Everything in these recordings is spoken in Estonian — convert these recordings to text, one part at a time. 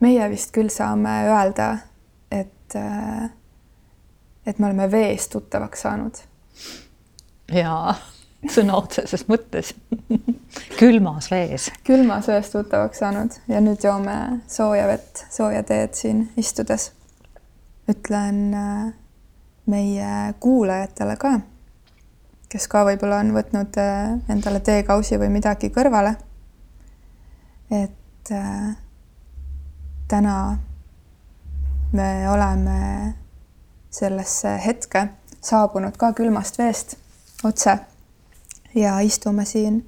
meie vist küll saame öelda, et, äh, et me oleme veest tuttavaks saanud. jaa, sõna otseses mõttes külmas vees. külmas vees tuttavaks saanud ja nüüd joome sooja vett, sooja teed siin istudes. ütlen äh, meie kuulajatele ka, kes ka võib-olla on võtnud äh, endale teekausi või midagi kõrvale. et täna me oleme sellesse hetke saabunud ka külmast veest otse ja istume siin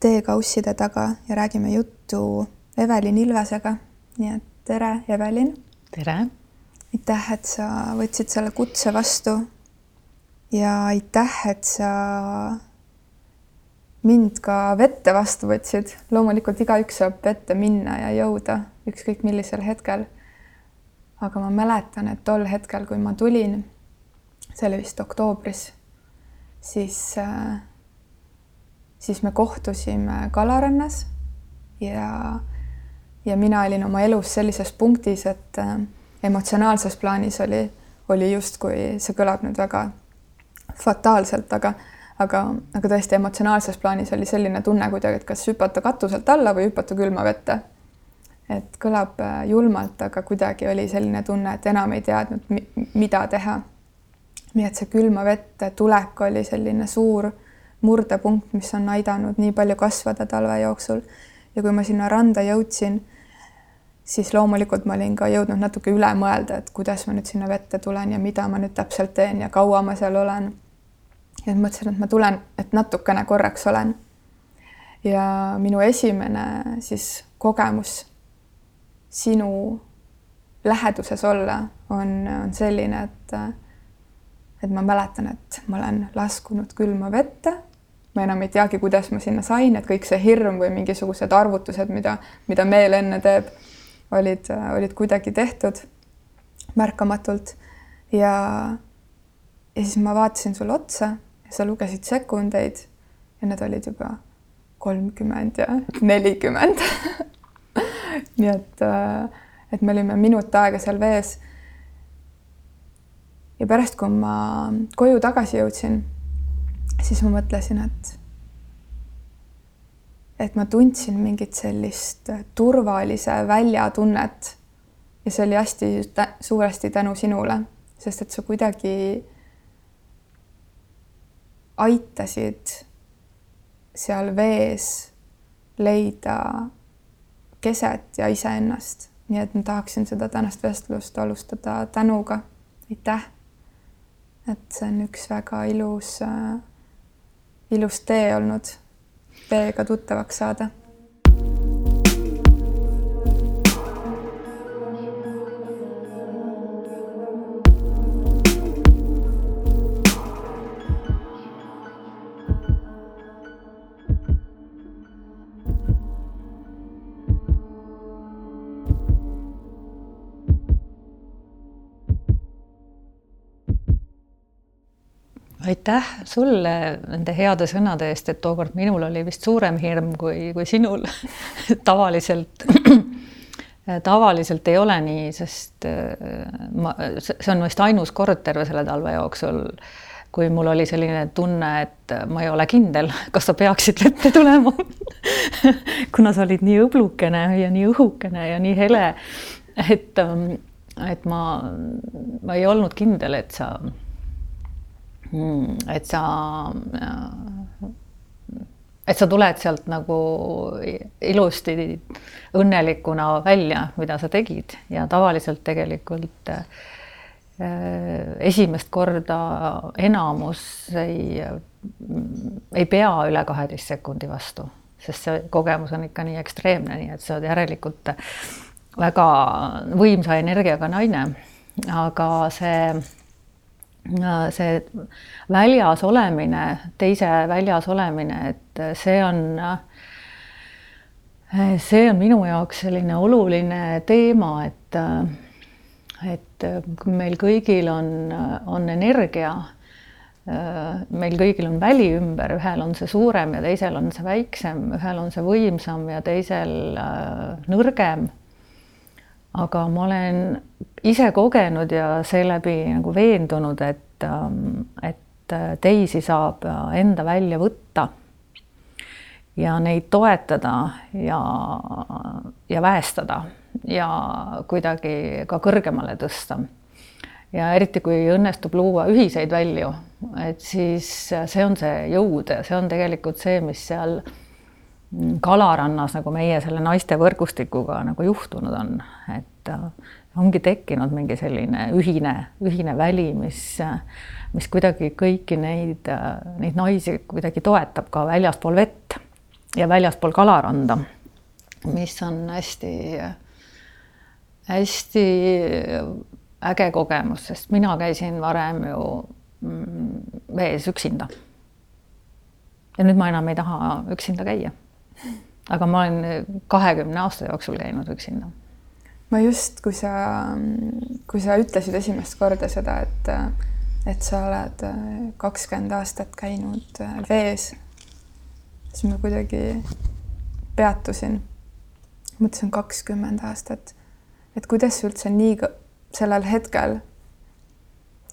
teekausside taga ja räägime juttu Evelin Ilvesega. nii et tere, Evelin. tere. aitäh, et sa võtsid selle kutse vastu. ja aitäh, et sa mind ka vette vastu võtsid. loomulikult igaüks saab vette minna ja jõuda ükskõik millisel hetkel. aga ma mäletan, et tol hetkel, kui ma tulin, see oli vist oktoobris, siis, äh, siis me kohtusime Kalarannas ja, ja mina olin oma elus sellises punktis, et äh, emotsionaalses plaanis oli, oli justkui, see kõlab nüüd väga fataalselt, aga aga, aga tõesti emotsionaalses plaanis oli selline tunne kuidagi, et kas hüpata katuselt alla või hüpata külma vette et kõlab äh, julmalt, aga kuidagi oli selline tunne, et enam ei teadnud, mida teha. nii et see külma vette tulek oli selline suur murdepunkt, mis on aidanud nii palju kasvada talve jooksul. ja kui ma sinna randa jõudsin, siis loomulikult ma olin ka jõudnud natuke üle mõelda, et kuidas ma nüüd sinna vette tulen ja mida ma nüüd täpselt teen ja kaua ma seal olen. ja mõtlesin, et ma tulen, et natukene korraks olen. ja minu esimene siis kogemus sinu läheduses olla on, on selline, et et ma mäletan, et ma olen laskunud külma vette. ma enam ei teagi, kuidas ma sinna sain, et kõik see hirm või mingisugused arvutused, mida, mida meel enne teeb, olid, olid kuidagi tehtud märkamatult. ja, ja siis ma vaatasin sulle otsa ja sa lugesid sekundeid ja need olid juba kolmkümmend ja nelikümmend nii et, äh, et me olime minut aega seal vees. ja pärast, kui ma koju tagasi jõudsin, siis ma mõtlesin, et et ma tundsin mingit sellist turvalise väljatunnet ja see oli hästi suuresti tänu sinule, sest et sa kuidagi aitasid seal vees leida keset ja iseennast. nii et ma tahaksin seda tänast vestlust alustada tänuga. aitäh. et see on üks väga ilus äh,, ilus tee olnud teiega tuttavaks saada aitäh sulle nende heade sõnade eest, et tookord minul oli vist suurem hirm kui, kui sinul. Tavaliselt tavaliselt ei ole nii, sest äh, ma, see on vist ainus kord terve selle talve jooksul, kui mul oli selline tunne, et ma ei ole kindel, kas sa peaksid vette tulema. Kuna sa olid nii õblukene ja nii õhukene ja nii hele, et, et ma, ma ei olnud kindel, et sa et sa, et sa tuled sealt nagu ilusti õnnelikuna välja, mida sa tegid ja tavaliselt tegelikult äh, esimest korda enamus ei, ei pea üle kaheteist sekundi vastu, sest see kogemus on ikka nii ekstreemne, nii et sa oled järelikult väga võimsa energiaga naine. aga see see väljas olemine, teise väljas olemine, et see on, see on minu jaoks selline oluline teema, et, et meil kõigil on, on energia. meil kõigil on väli ümber, ühel on see suurem ja teisel on see väiksem, ühel on see võimsam ja teisel nõrgem aga ma olen ise kogenud ja seeläbi nagu veendunud, et, et teisi saab enda välja võtta ja neid toetada ja, ja väestada ja kuidagi ka kõrgemale tõsta. ja eriti, kui õnnestub luua ühiseid välju, et siis see on see jõud ja see on tegelikult see, mis seal Kalarannas nagu meie selle naiste võrgustikuga nagu juhtunud on, et äh, ongi tekkinud mingi selline ühine, ühine väli, mis, mis kuidagi kõiki neid, äh, neid naisi kuidagi toetab ka väljaspool vett ja väljaspool kalaranda, mis on hästi, hästi äge kogemus, sest mina käisin varem ju mm, vees üksinda. ja nüüd ma enam ei taha üksinda käia aga ma olen kahekümne aasta jooksul käinud üksinda. ma just, kui sa, kui sa ütlesid esimest korda seda, et, et sa oled kakskümmend aastat käinud vees, siis ma kuidagi peatusin. mõtlesin kakskümmend aastat, et kuidas sa üldse nii sellel hetkel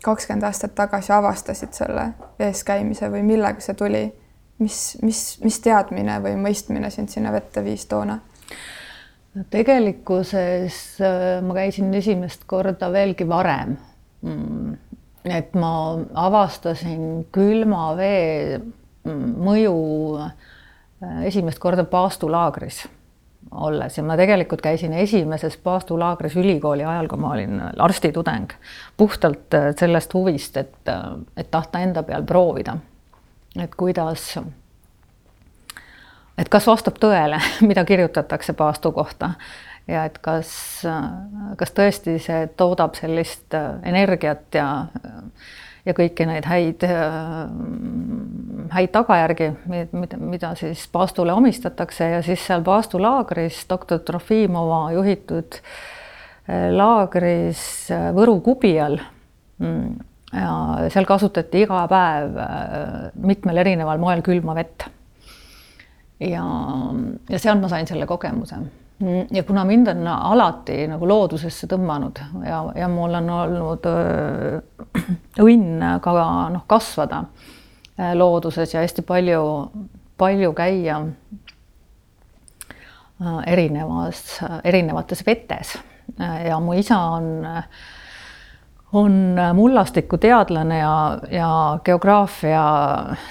kakskümmend aastat tagasi avastasid selle vees käimise või millega see tuli mis, mis, mis teadmine või mõistmine sind sinna vette viis toona? tegelikkuses äh, ma käisin esimest korda veelgi varem. Mm, et ma avastasin külma vee mm, mõju äh, esimest korda paastulaagris olles ja ma tegelikult käisin esimeses paastulaagris ülikooli ajal, kui ma olin arstitudeng, puhtalt äh, sellest huvist, et, et tahta enda peal proovida et kuidas, et kas vastab tõele, mida kirjutatakse paastu kohta? Ja et kas, kas tõesti see toodab sellist energiat ja, ja kõiki neid häid, häid tagajärgi, mida, mida siis paastule omistatakse. Ja siis seal paastulaagris doktor Trofimova juhitud laagris Võru kubi all mm, ja seal kasutati iga päev äh, mitmel erineval moel külma vett. ja, ja seal ma sain selle kogemuse. ja kuna mind on alati nagu loodusesse tõmmanud ja, ja mul on olnud äh, õnn ka noh, kasvada äh, looduses ja hästi palju, palju käia erinevas, erinevates vetes ja mu isa on äh, on mullastikuteadlane ja, ja geograafia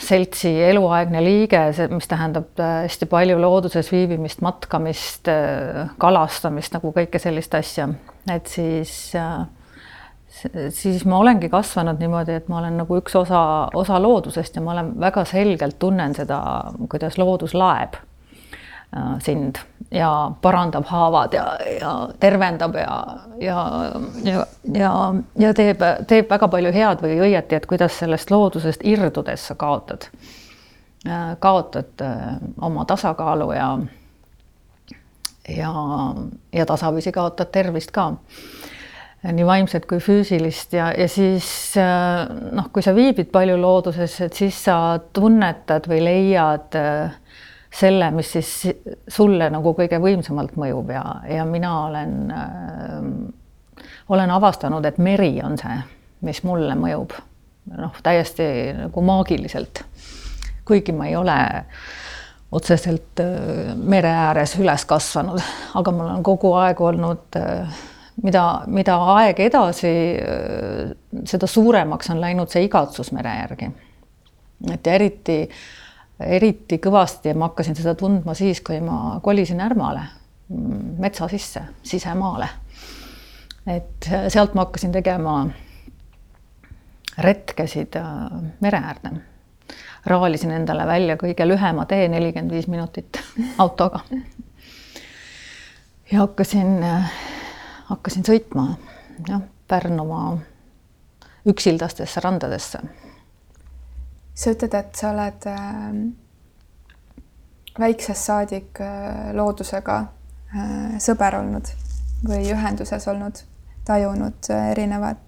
seltsi eluaegne liige, see, mis tähendab äh, hästi palju looduses viibimist, matkamist, äh, kalastamist nagu kõike sellist asja, et siis äh, siis ma olengi kasvanud niimoodi, et ma olen nagu üks osa, osa loodusest ja ma olen väga selgelt tunnen seda, kuidas loodus laeb. Äh, sind ja parandab haavad ja, ja tervendab ja, ja, ja, ja, ja teeb, teeb väga palju head või õieti, et kuidas sellest loodusest irdudes sa kaotad, äh, kaotad äh, oma tasakaalu ja, ja, ja tasapisi kaotad tervist ka. Nii vaimset kui füüsilist ja, ja siis noh, kui sa viibid palju looduses, et siis sa tunnetad või leiad äh, selle, mis siis sulle nagu kõige võimsamalt mõjub ja, ja mina olen äh,, olen avastanud, et meri on see, mis mulle mõjub noh, täiesti nagu maagiliselt. kuigi ma ei ole otseselt äh, mere ääres üles kasvanud, aga mul on kogu aeg olnud äh, mida, mida aeg edasi, äh, seda suuremaks on läinud see igatsus mere järgi. et eriti äh, eriti kõvasti ma hakkasin seda tundma siis, kui ma kolisin Ärmale, metsa sisse, sisemaale. et sealt ma hakkasin tegema retkesid äh, mere äärde. raalisin endale välja kõige lühema tee, nelikümmend viis minutit autoga. ja hakkasin, äh, hakkasin sõitma jah, Pärnumaa üksildastesse randadesse sa ütled, et sa oled äh, väiksest saadik äh, loodusega äh, sõber olnud või ühenduses olnud, tajunud äh, erinevat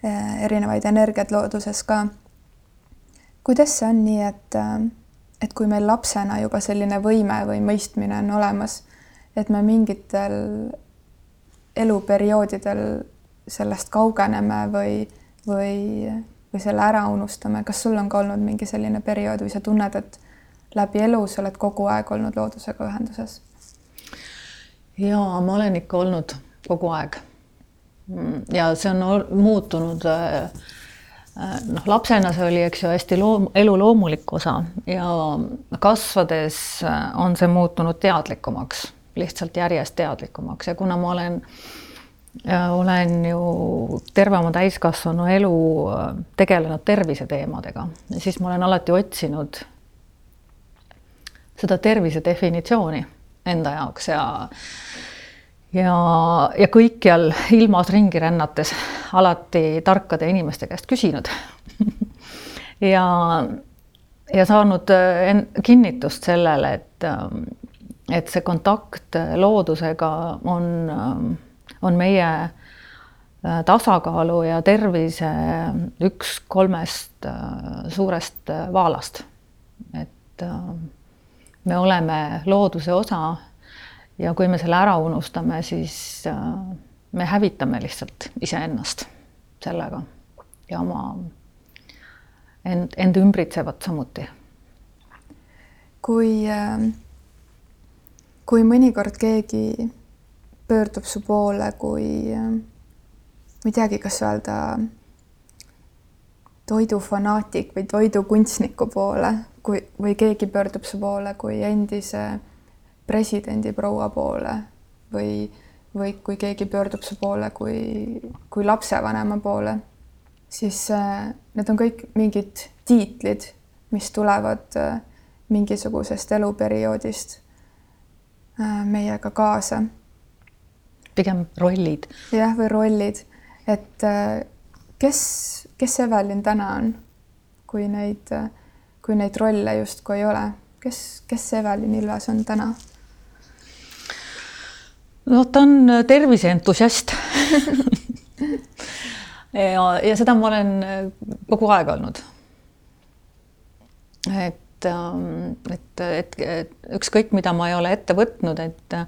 erinevaid energiaid looduses ka. kuidas see on nii, et et kui meil lapsena juba selline võime või mõistmine on olemas, et me mingitel eluperioodidel sellest kaugeneme või, või, või selle ära unustame, kas sul on ka olnud mingi selline periood või sa tunned, et läbi elu sa oled kogu aeg olnud loodusega ühenduses? ja ma olen ikka olnud kogu aeg. ja see on muutunud äh, noh, lapsena see oli, eks ju, hästi loom-, elu loomulik osa ja kasvades on see muutunud teadlikumaks, lihtsalt järjest teadlikumaks ja kuna ma olen olen ju terve oma täiskasvanu elu tegelenud terviseteemadega, siis ma olen alati otsinud seda tervise definitsiooni enda jaoks ja ja, ja kõikjal ilmas ringi rännates alati tarkade inimeste käest küsinud. Ja, ja saanud äh, kinnitust sellele, et, ähm, et see kontakt loodusega on, on meie äh, tasakaalu ja tervise üks kolmest äh, suurest vaalast. et me oleme looduse osa ja kui me selle ära unustame, siis äh, me hävitame lihtsalt iseennast sellega ja oma end, end ümbritsevat samuti. kui, äh, kui mõnikord keegi pöördub su poole kui, äh, ma ei teagi, kas öelda toidufanaatik või toidukunstniku poole, kui, või keegi pöördub su poole kui endise presidendi proua poole või, või kui keegi pöördub su poole kui, kui lapsevanema poole, siis äh, need on kõik mingid tiitlid, mis tulevad äh, mingisugusest eluperioodist meiega kaasa. Pigem rollid. jah, või rollid, et kes, kes Evelin täna on, kui neid, kui neid rolle justkui ei ole, kes, kes Evelin Ilves on täna? no ta on äh, terviseentusiast ja, ja seda ma olen äh, kogu aeg olnud. et, ähm, et, et, et ükskõik, mida ma ei ole ette võtnud, et äh,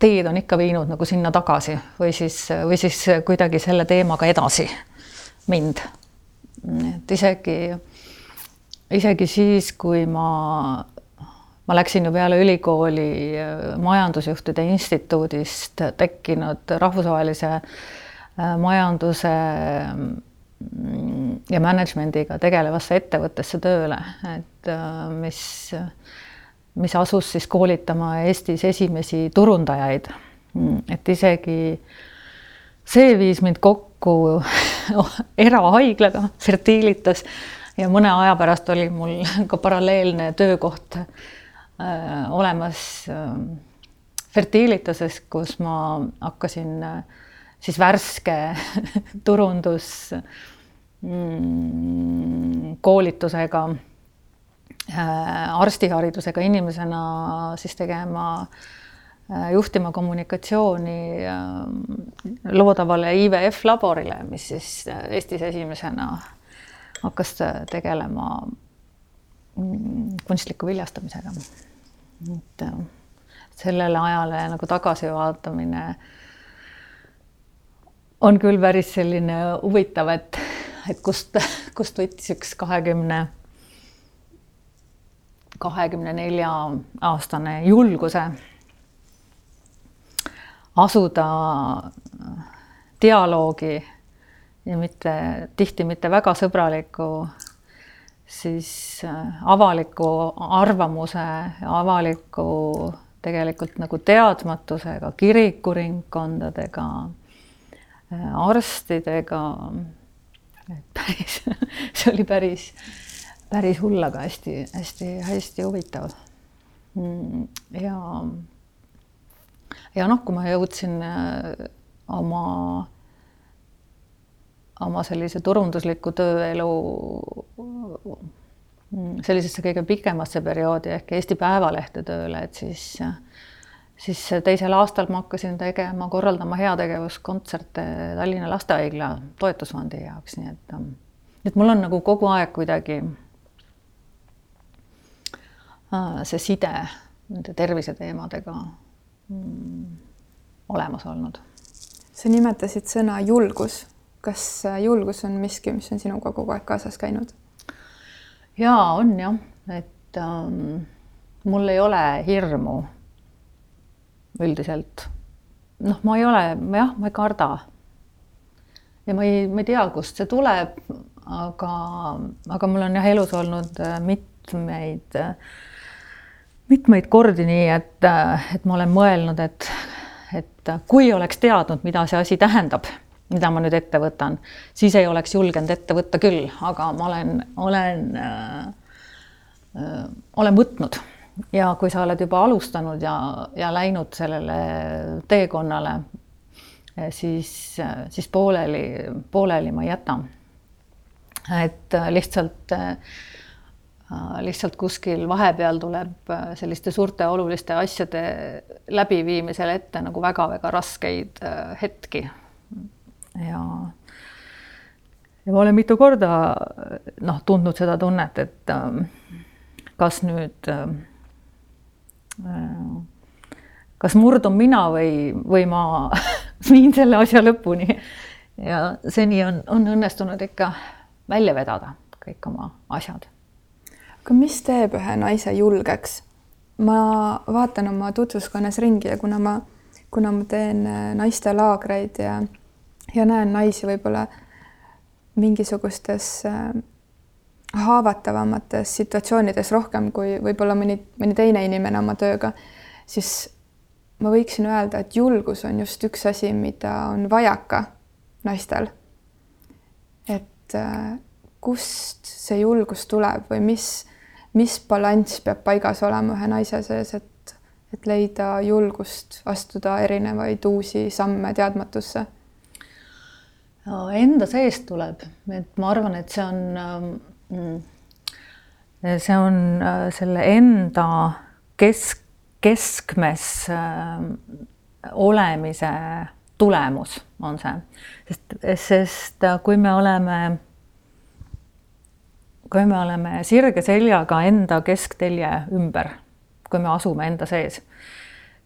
teed on ikka viinud nagu sinna tagasi või siis, või siis kuidagi selle teemaga edasi mind. et isegi, isegi siis, kui ma ma läksin ju peale ülikooli äh, majandusjuhtide instituudist tekkinud rahvusvahelise äh, majanduse mm, ja management'iga tegelevasse ettevõttesse tööle, et äh, mis, asus siis koolitama Eestis esimesi turundajaid. Mm, et isegi see viis mind kokku erahaiglaga Fertilitas ja mõne aja pärast oli mul ka paralleelne töökoht äh, olemas äh, Fertilitases, kus ma hakkasin äh, siis värske turundus mm, koolitusega arstiharidusega inimesena siis tegema äh, juhtima kommunikatsiooni äh, loodavale IVF laborile, mis siis Eestis esimesena hakkas tegelema Mm, kunstliku viljastamisega. et äh, sellele ajale nagu tagasivaatamine on küll päris selline huvitav, et, et kust, kust võttis üks kahekümne, kahekümne nelja aastane julguse asuda dialoogi ja mitte tihti mitte väga sõbraliku siis äh, avaliku arvamuse, avaliku tegelikult nagu teadmatusega, kirikuringkondadega, äh, arstidega. et päris, see oli päris, päris hull, aga hästi-hästi-hästi huvitav. Mm, ja, ja noh, kui ma jõudsin äh, oma oma sellise turundusliku tööelu sellisesse kõige pikemasse perioodi ehk Eesti Päevalehte tööle, et siis, siis teisel aastal ma hakkasin tegema, korraldama heategevuskontserte Tallinna Lastehaigla toetusfondi jaoks, nii et, et mul on nagu kogu aeg kuidagi see side nende terviseteemadega mm, olemas olnud. sa nimetasid sõna julgus. kas julgus on miski, mis on sinuga kogu aeg kaasas käinud? jaa, on jah, et ähm, mul ei ole hirmu üldiselt. noh, ma ei ole, jah, ma ei karda. ja ma ei, ma ei tea, kust see tuleb, aga, aga mul on jah elus olnud äh, mitmeid, kordi nii, et, et ma olen mõelnud, et, et kui oleks teadnud, mida see asi tähendab, mida ma nüüd ette võtan, siis ei oleks julgenud ette võtta küll, aga ma olen, olen äh,, äh, olen võtnud. Ja kui sa oled juba alustanud ja, ja läinud sellele teekonnale, siis, siis pooleli, pooleli ma ei jäta et äh, lihtsalt, äh, lihtsalt kuskil vahepeal tuleb äh, selliste suurte oluliste asjade läbiviimisel ette nagu väga-väga raskeid hetki. ja, ja ma olen mitu korda noh, tundnud seda tunnet, et kas nüüd, kas murdun mina või, või ma viin selle asja lõpuni. ja seni on, on õnnestunud ikka välja vedada kõik oma asjad. Aga mis teeb ühe naise julgeks? ma vaatan oma tutvuskonnas ringi ja kuna ma, kuna ma teen äh, naistelaagreid ja, ja näen naisi võib-olla mingisugustes äh, haavatavamates situatsioonides rohkem kui võib-olla mõni, mõni teine inimene oma tööga, siis ma võiksin öelda, et julgus on just üks asi, mida on vajaka naistel et äh, kust see julgus tuleb või mis, mis balanss peab paigas olema ühe naise sees, et, et leida julgust astuda erinevaid uusi samme teadmatusse? Enda seest tuleb, et ma arvan, et see on, ähm, see on äh, selle enda kesk, keskmes ähm, olemise tulemus on see, sest, sest äh, kui me oleme, kui me oleme sirge seljaga enda kesktelje ümber, kui me asume enda sees,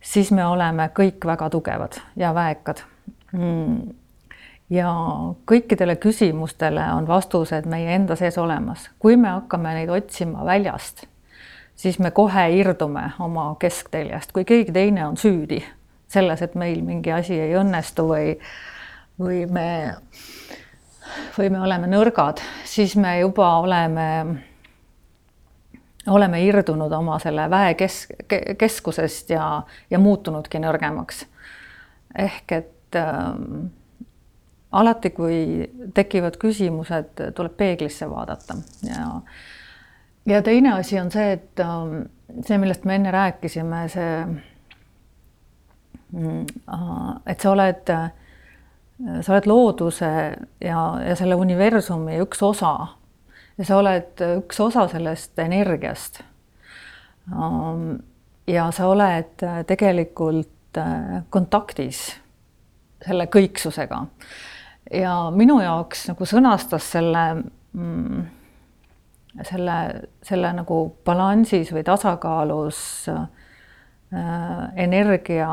siis me oleme kõik väga tugevad ja väekad. Mm. ja kõikidele küsimustele on vastused meie enda sees olemas, kui me hakkame neid otsima väljast, siis me kohe irdume oma keskteljest, kui keegi teine on süüdi selles, et meil mingi asi ei õnnestu või, või me, või me oleme nõrgad, siis me juba oleme, oleme irdunud oma selle väe kesk, keskusest ja, ja muutunudki nõrgemaks. ehk et äh, alati, kui tekivad küsimused, tuleb peeglisse vaadata ja ja teine asi on see, et äh, see, millest me enne rääkisime, see Mm, et sa oled, sa oled looduse ja, ja selle universumi üks osa ja sa oled üks osa sellest energiast. ja sa oled tegelikult kontaktis selle kõiksusega. ja minu jaoks nagu sõnastas selle mm, selle, selle nagu balansis või tasakaalus äh, Äh, energia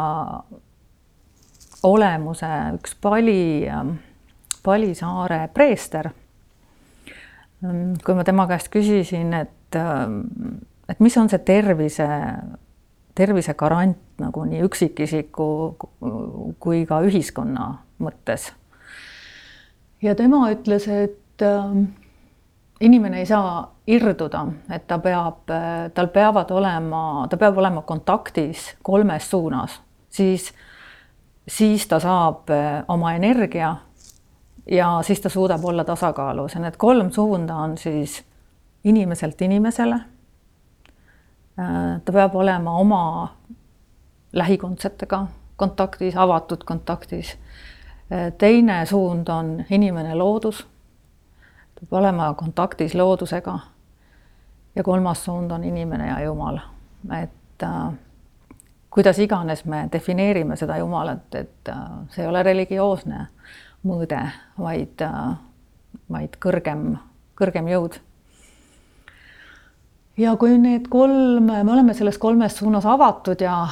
olemuse üks Pali, Palisaare preester. Ähm, kui ma tema käest küsisin, et, ähm, et mis on see tervise, tervise garant nagu nii üksikisiku kui ka ühiskonna mõttes. ja tema ütles, et ähm, inimene ei saa irduda, et ta peab, tal peavad olema, ta peab olema kontaktis kolmes suunas, siis, siis ta saab eh, oma energia ja siis ta suudab olla tasakaalus ja need kolm suunda on siis inimeselt inimesele. Eh, ta peab olema oma lähikondsetega kontaktis, avatud kontaktis. Eh, teine suund on inimene loodus peab olema kontaktis loodusega. ja kolmas suund on inimene ja Jumal, et äh, kuidas iganes me defineerime seda Jumalat, et äh, see ei ole religioosne mõõde, vaid äh,, vaid kõrgem, kõrgem jõud. ja kui need kolm, me oleme selles kolmes suunas avatud ja,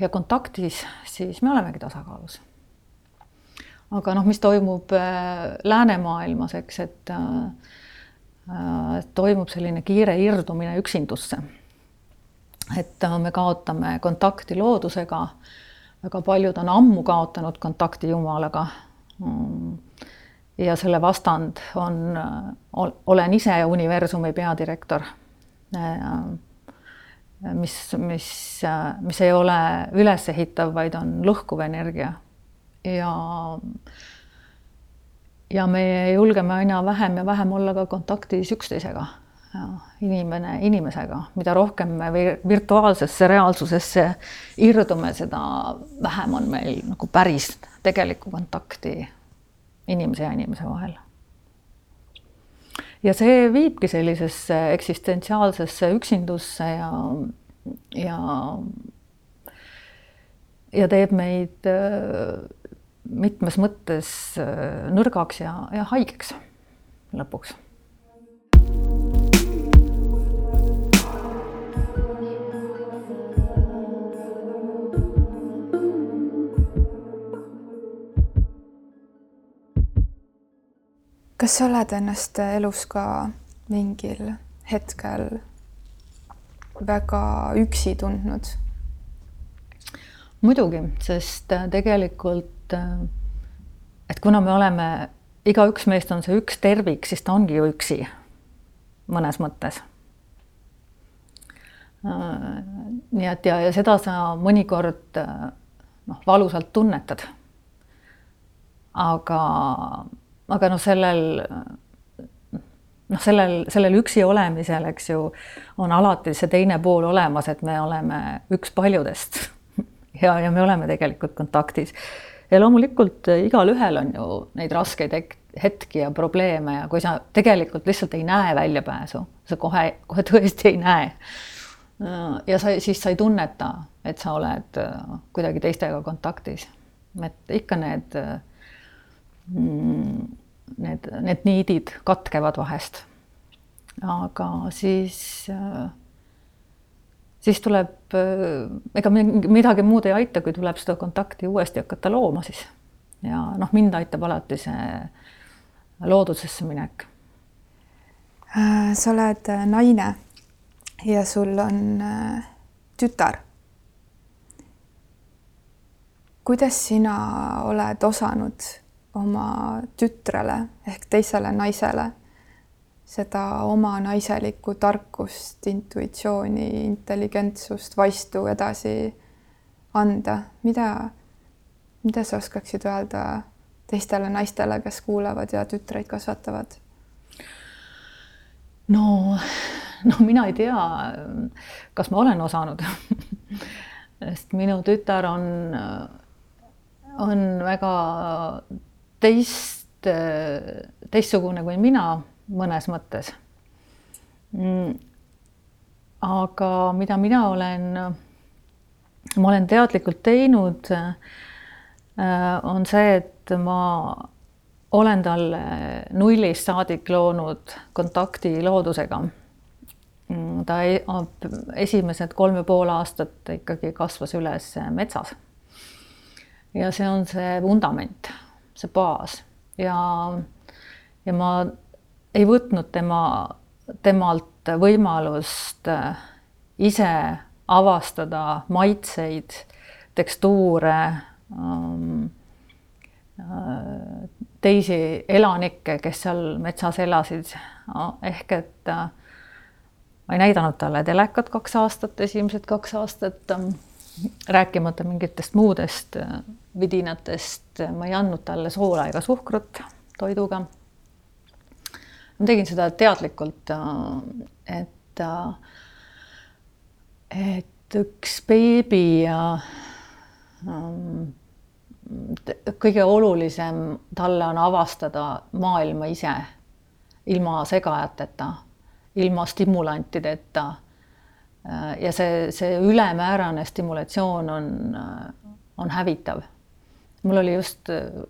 ja kontaktis, siis me olemegi tasakaalus. aga noh, mis toimub äh, läänemaailmas, eks, et äh, toimub selline kiire irdumine üksindusse. Et äh, me kaotame kontakti loodusega, väga paljud on ammu kaotanud kontakti Jumalaga mm ja selle vastand on, olen ise universumi peadirektor. mis, mis, mis ei ole ülesehitav, vaid on lõhkuv energia. ja, ja me julgeme aina vähem ja vähem olla ka kontaktis üksteisega inimene inimesega, mida rohkem me virtuaalsesse reaalsusesse irdume, seda vähem on meil nagu päris tegelikku kontakti inimese ja inimese vahel. ja see viibki sellisesse eksistentsiaalsesse üksindusse ja, ja, ja teeb meid äh, mitmes mõttes äh, nõrgaks ja, ja haigeks lõpuks kas sa oled ennast elus ka mingil hetkel väga üksi tundnud? muidugi, sest äh, tegelikult, äh, et kuna me oleme, igaüks meist on see üks tervik, siis ta ongi ju üksi mõnes mõttes. Äh, nii et ja, ja seda sa mõnikord noh, valusalt tunnetad. aga aga noh, sellel noh, sellel, sellel üksi olemisel, eks ju, on alati see teine pool olemas, et me oleme üks paljudest ja, ja me oleme tegelikult kontaktis. ja loomulikult igalühel on ju neid raskeid hetki ja probleeme ja kui sa tegelikult lihtsalt ei näe väljapääsu, sa kohe, kohe tõesti ei näe. ja sa siis sa ei tunneta, et sa oled kuidagi teistega kontaktis. et ikka need need, need niidid katkevad vahest. aga siis, siis tuleb, ega midagi muud ei aita, kui tuleb seda kontakti uuesti hakata looma siis. ja noh, mind aitab alati see loodusesse minek. Äh, sa oled äh, naine ja sul on äh, tütar. kuidas sina oled osanud oma tütrele ehk teisele naisele seda oma naiselikku tarkust, intuitsiooni, intelligentsust, vaistu edasi anda, mida, mida sa oskaksid öelda teistele naistele, kes kuulavad ja tütreid kasvatavad? no, no mina ei tea, kas ma olen osanud sest minu tütar on, on väga teist, teistsugune kui mina mõnes mõttes. Mm. aga mida mina olen, ma olen teadlikult teinud, on see, et ma olen talle nullist saadik loonud kontakti loodusega. Mm, ta esimesed kolm ja pool aastat ikkagi kasvas üles metsas. ja see on see vundament see baas ja, ja ma ei võtnud tema, temalt võimalust äh, ise avastada maitseid, tekstuure, ähm, äh, teisi elanikke, kes seal metsas elasid. ehk et äh, ma ei näidanud talle telekat kaks aastat, esimesed kaks aastat, ähm, rääkimata mingitest muudest vidinatest, ma ei andnud talle soola ega suhkrut toiduga. ma tegin seda teadlikult, et, et üks beebi ja kõige olulisem talle on avastada maailma ise ilma segajateta, ilma stimulantideta. ja see, see ülemäärane stimulatsioon on, on hävitav mul oli just äh,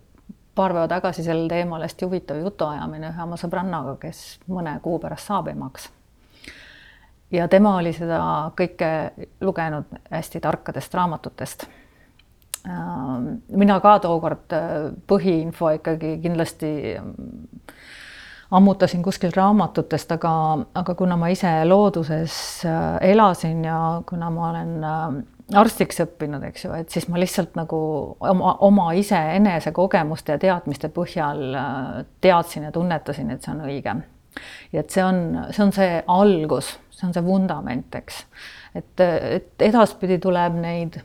paar päeva tagasi sel teemal hästi huvitav jutuajamine ühe oma sõbrannaga, kes mõne kuu pärast saab emaks. ja tema oli seda kõike lugenud hästi tarkadest raamatutest. mina ka tookord põhiinfo ikkagi kindlasti ammutasin kuskilt raamatutest, aga, aga kuna ma ise looduses elasin ja kuna ma olen arstiks õppinud, eks ju, et siis ma lihtsalt nagu oma, oma iseenese kogemuste ja teadmiste põhjal teadsin ja tunnetasin, et see on õige. ja et see on, see on see algus, see on see vundament, eks. et, et edaspidi tuleb neid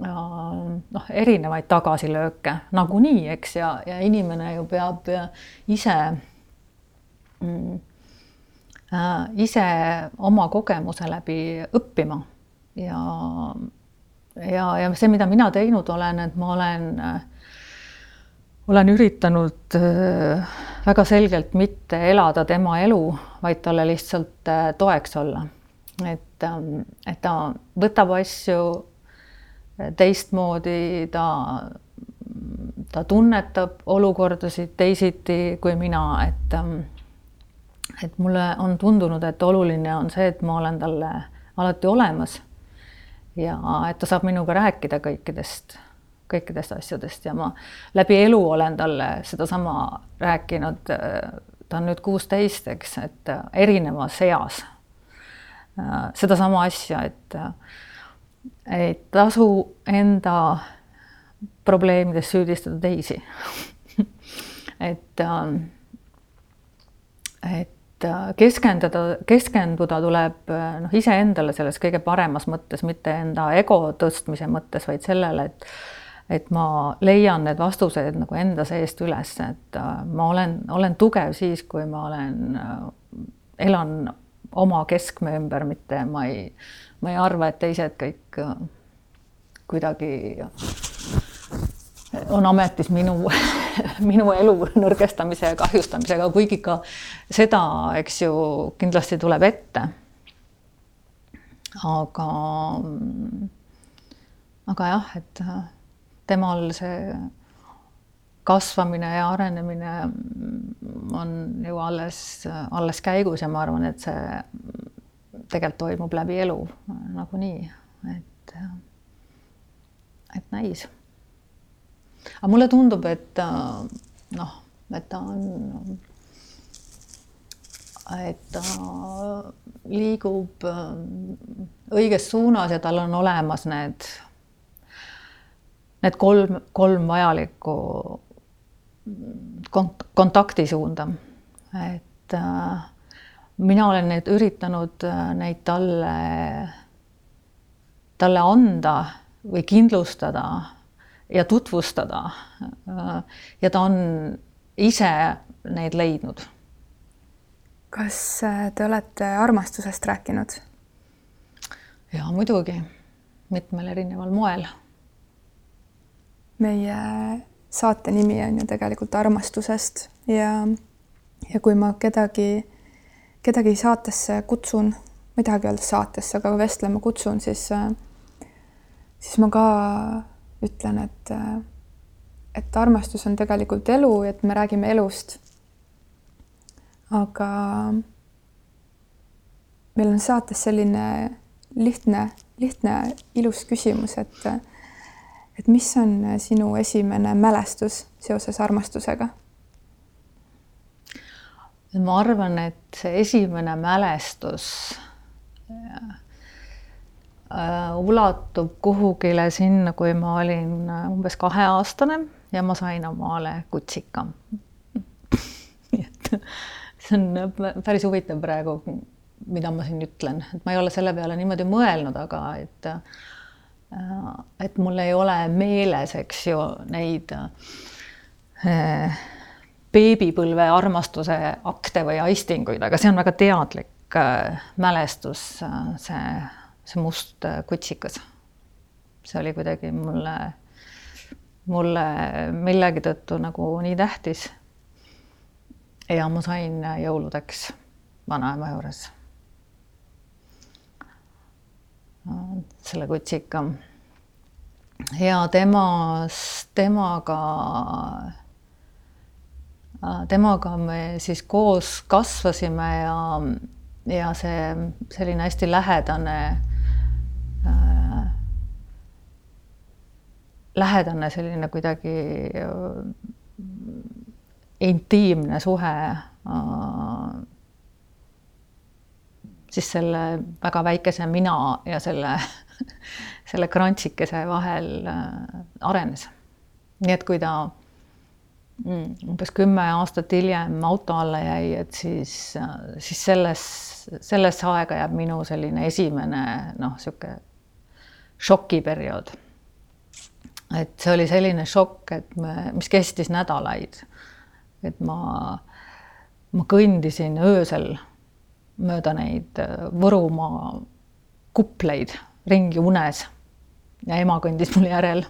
noh, erinevaid tagasilööke nagunii, eks, ja, ja inimene ju peab ise mm, äh, ise oma kogemuse läbi õppima ja, ja, ja see, mida mina teinud olen, et ma olen äh, olen üritanud äh, väga selgelt mitte elada tema elu, vaid talle lihtsalt äh, toeks olla. et, ähm, et ta võtab asju teistmoodi, ta, ta tunnetab olukordasid teisiti kui mina, et ähm, et mulle on tundunud, et oluline on see, et ma olen talle alati olemas ja et ta saab minuga rääkida kõikidest kõikidest asjadest ja ma läbi elu olen talle sedasama rääkinud. ta on nüüd kuusteist, eks, et erinevas eas. sedasama asja, et, et tasu enda probleemides süüdistada teisi et, et keskenduda, keskenduda tuleb noh, iseendale selles kõige paremas mõttes, mitte enda ego tõstmise mõttes, vaid sellele, et et ma leian need vastused nagu enda seest üles, et äh, ma olen, olen tugev siis, kui ma olen, äh, elan oma keskme ümber, mitte ma ei, ma ei arva, et teised kõik äh, kuidagi on ametis minu, minu elu nõrgestamise ja kahjustamisega, kuigi ka seda, eks ju, kindlasti tuleb ette. aga, aga jah, et temal see kasvamine ja arenemine on ju alles, alles käigus ja ma arvan, et see tegelikult toimub läbi elu nagunii, et, et näis. Aga mulle tundub, et noh, et ta on, et ta liigub õiges suunas ja tal on olemas need need kolm, kolm vajalikku kont-, kontaktisuunda. et äh, mina olen neid üritanud äh, neid talle, talle anda või kindlustada ja tutvustada äh,. ja ta on ise neid leidnud. kas äh, te olete armastusest rääkinud? ja muidugi, mitmel erineval moel meie saate nimi on ju tegelikult armastusest ja, ja kui ma kedagi, kedagi saatesse kutsun, ma ei tahagi öelda saatesse, aga vestlema kutsun, siis, siis ma ka ütlen, et, et armastus on tegelikult elu, et me räägime elust. aga meil on saates selline lihtne, lihtne, ilus küsimus, et et mis on äh, sinu esimene mälestus seoses armastusega? ma arvan, et see esimene mälestus äh, ulatub kuhugile sinna, kui ma olin äh, umbes kaheaastane ja ma sain omale kutsika. nii et see on päris huvitav praegu, mida ma siin ütlen, et ma ei ole selle peale niimoodi mõelnud, aga et Äh, et mul ei ole meeles, eks ju, neid äh, beebipõlve armastuse akte või aistinguid, aga see on väga teadlik äh, mälestus, see, see must kutsikas. see oli kuidagi mulle, mulle millegi tõttu nagu nii tähtis. ja ma sain jõuludeks vanaema juures selle kutsika. ja temas, temaga, temaga me siis koos kasvasime ja, ja see selline hästi lähedane äh, lähedane selline kuidagi äh, intiimne suhe äh, siis selle väga väikese mina ja selle, selle krantsikese vahel äh, arenes. nii et kui ta mm, umbes kümme aastat hiljem auto alla jäi, et siis, siis selles, sellesse aega jääb minu selline esimene noh, niisugune šokiperiood. et see oli selline šokk, et me, mis kestis nädalaid. et ma, ma kõndisin öösel mööda neid Võrumaa kupleid ringi unes ja ema kõndis mul järel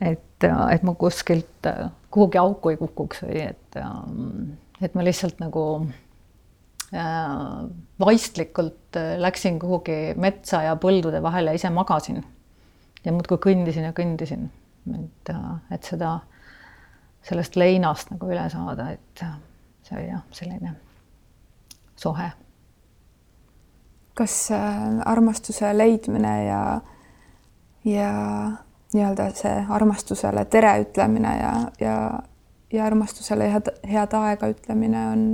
et, et ma kuskilt kuhugi auku ei kukuks või et, et ma lihtsalt nagu äh, vaistlikult läksin kuhugi metsa ja põldude vahele ise magasin. ja muudkui kõndisin ja kõndisin, et, et seda, sellest leinast nagu üle saada, et see oli jah, selline sohe. kas äh, armastuse leidmine ja, ja nii-öelda see armastusele tere ütlemine ja, ja, ja armastusele head, head aega ütlemine on,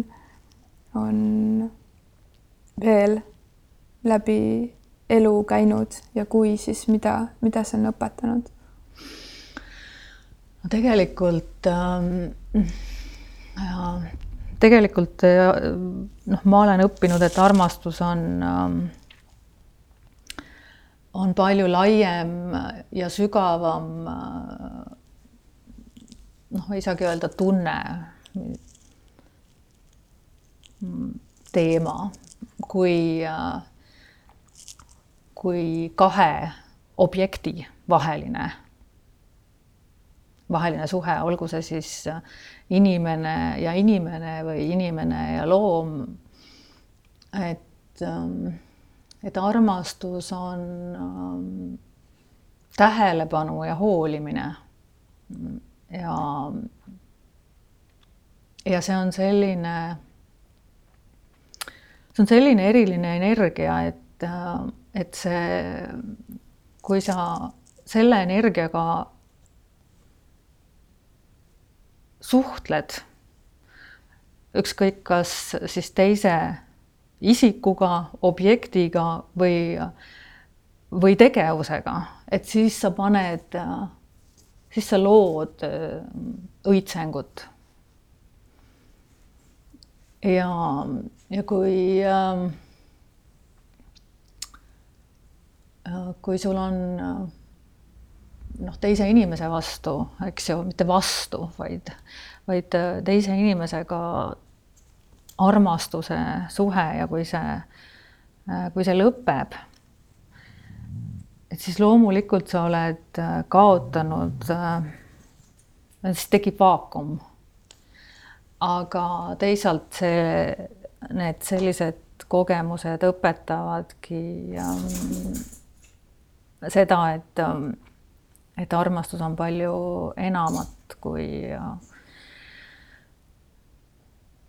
on veel läbi elu käinud ja kui, siis mida, mida see on õpetanud? no tegelikult ähm, ja, tegelikult noh, ma olen õppinud, et armastus on ähm, on palju laiem ja sügavam noh, ei saagi öelda tunne, teema, kui, kui kahe objekti vaheline, vaheline suhe, olgu see siis inimene ja inimene või inimene ja loom. et et armastus on tähelepanu ja hoolimine. ja, ja see on selline, see on selline eriline energia, et, et see, kui sa selle energiaga suhtled, ükskõik, kas siis teise isikuga, objektiga või, või tegevusega, et siis sa paned, siis sa lood õitsengut. Ja, ja kui äh, kui sul on noh, teise inimese vastu, eks ju, mitte vastu, vaid, vaid teise inimesega armastuse suhe ja kui see, kui see lõpeb, et siis loomulikult sa oled kaotanud, siis tekib vaakum. Aga teisalt see, need sellised kogemused õpetavadki um, seda, et, et armastus on palju enamat kui uh,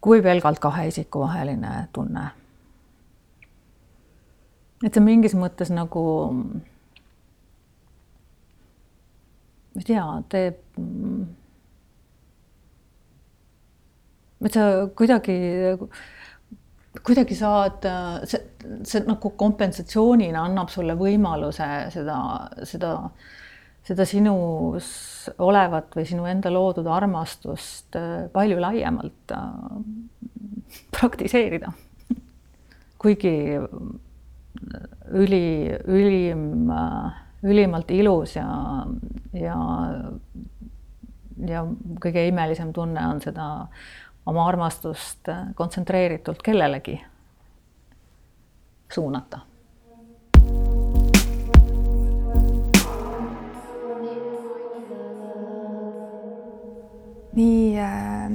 kui pelgalt kahe isiku vaheline tunne. et see mingis mõttes nagu, ma ei tea, teeb, et sa kuidagi, kuidagi saad, see, see nagu kompensatsioonina annab sulle võimaluse seda, seda seda sinus olevat või sinu enda loodud armastust äh, palju laiemalt äh, praktiseerida. kuigi üli, ülim, äh, ülimalt ilus ja, ja, ja kõige imelisem tunne on seda oma armastust kontsentreeritult kellelegi suunata nii äh,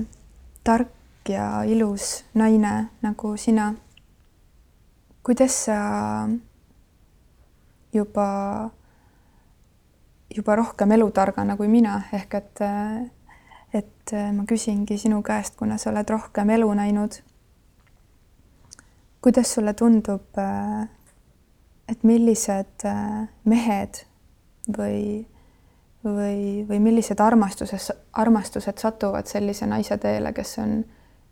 tark ja ilus naine nagu sina. kuidas sa juba, juba rohkem elutargana kui mina, ehk et, et ma küsingi sinu käest, kuna sa oled rohkem elu näinud. kuidas sulle tundub, et millised mehed või, või, või millised armastuses, armastused satuvad sellise naise teele, kes on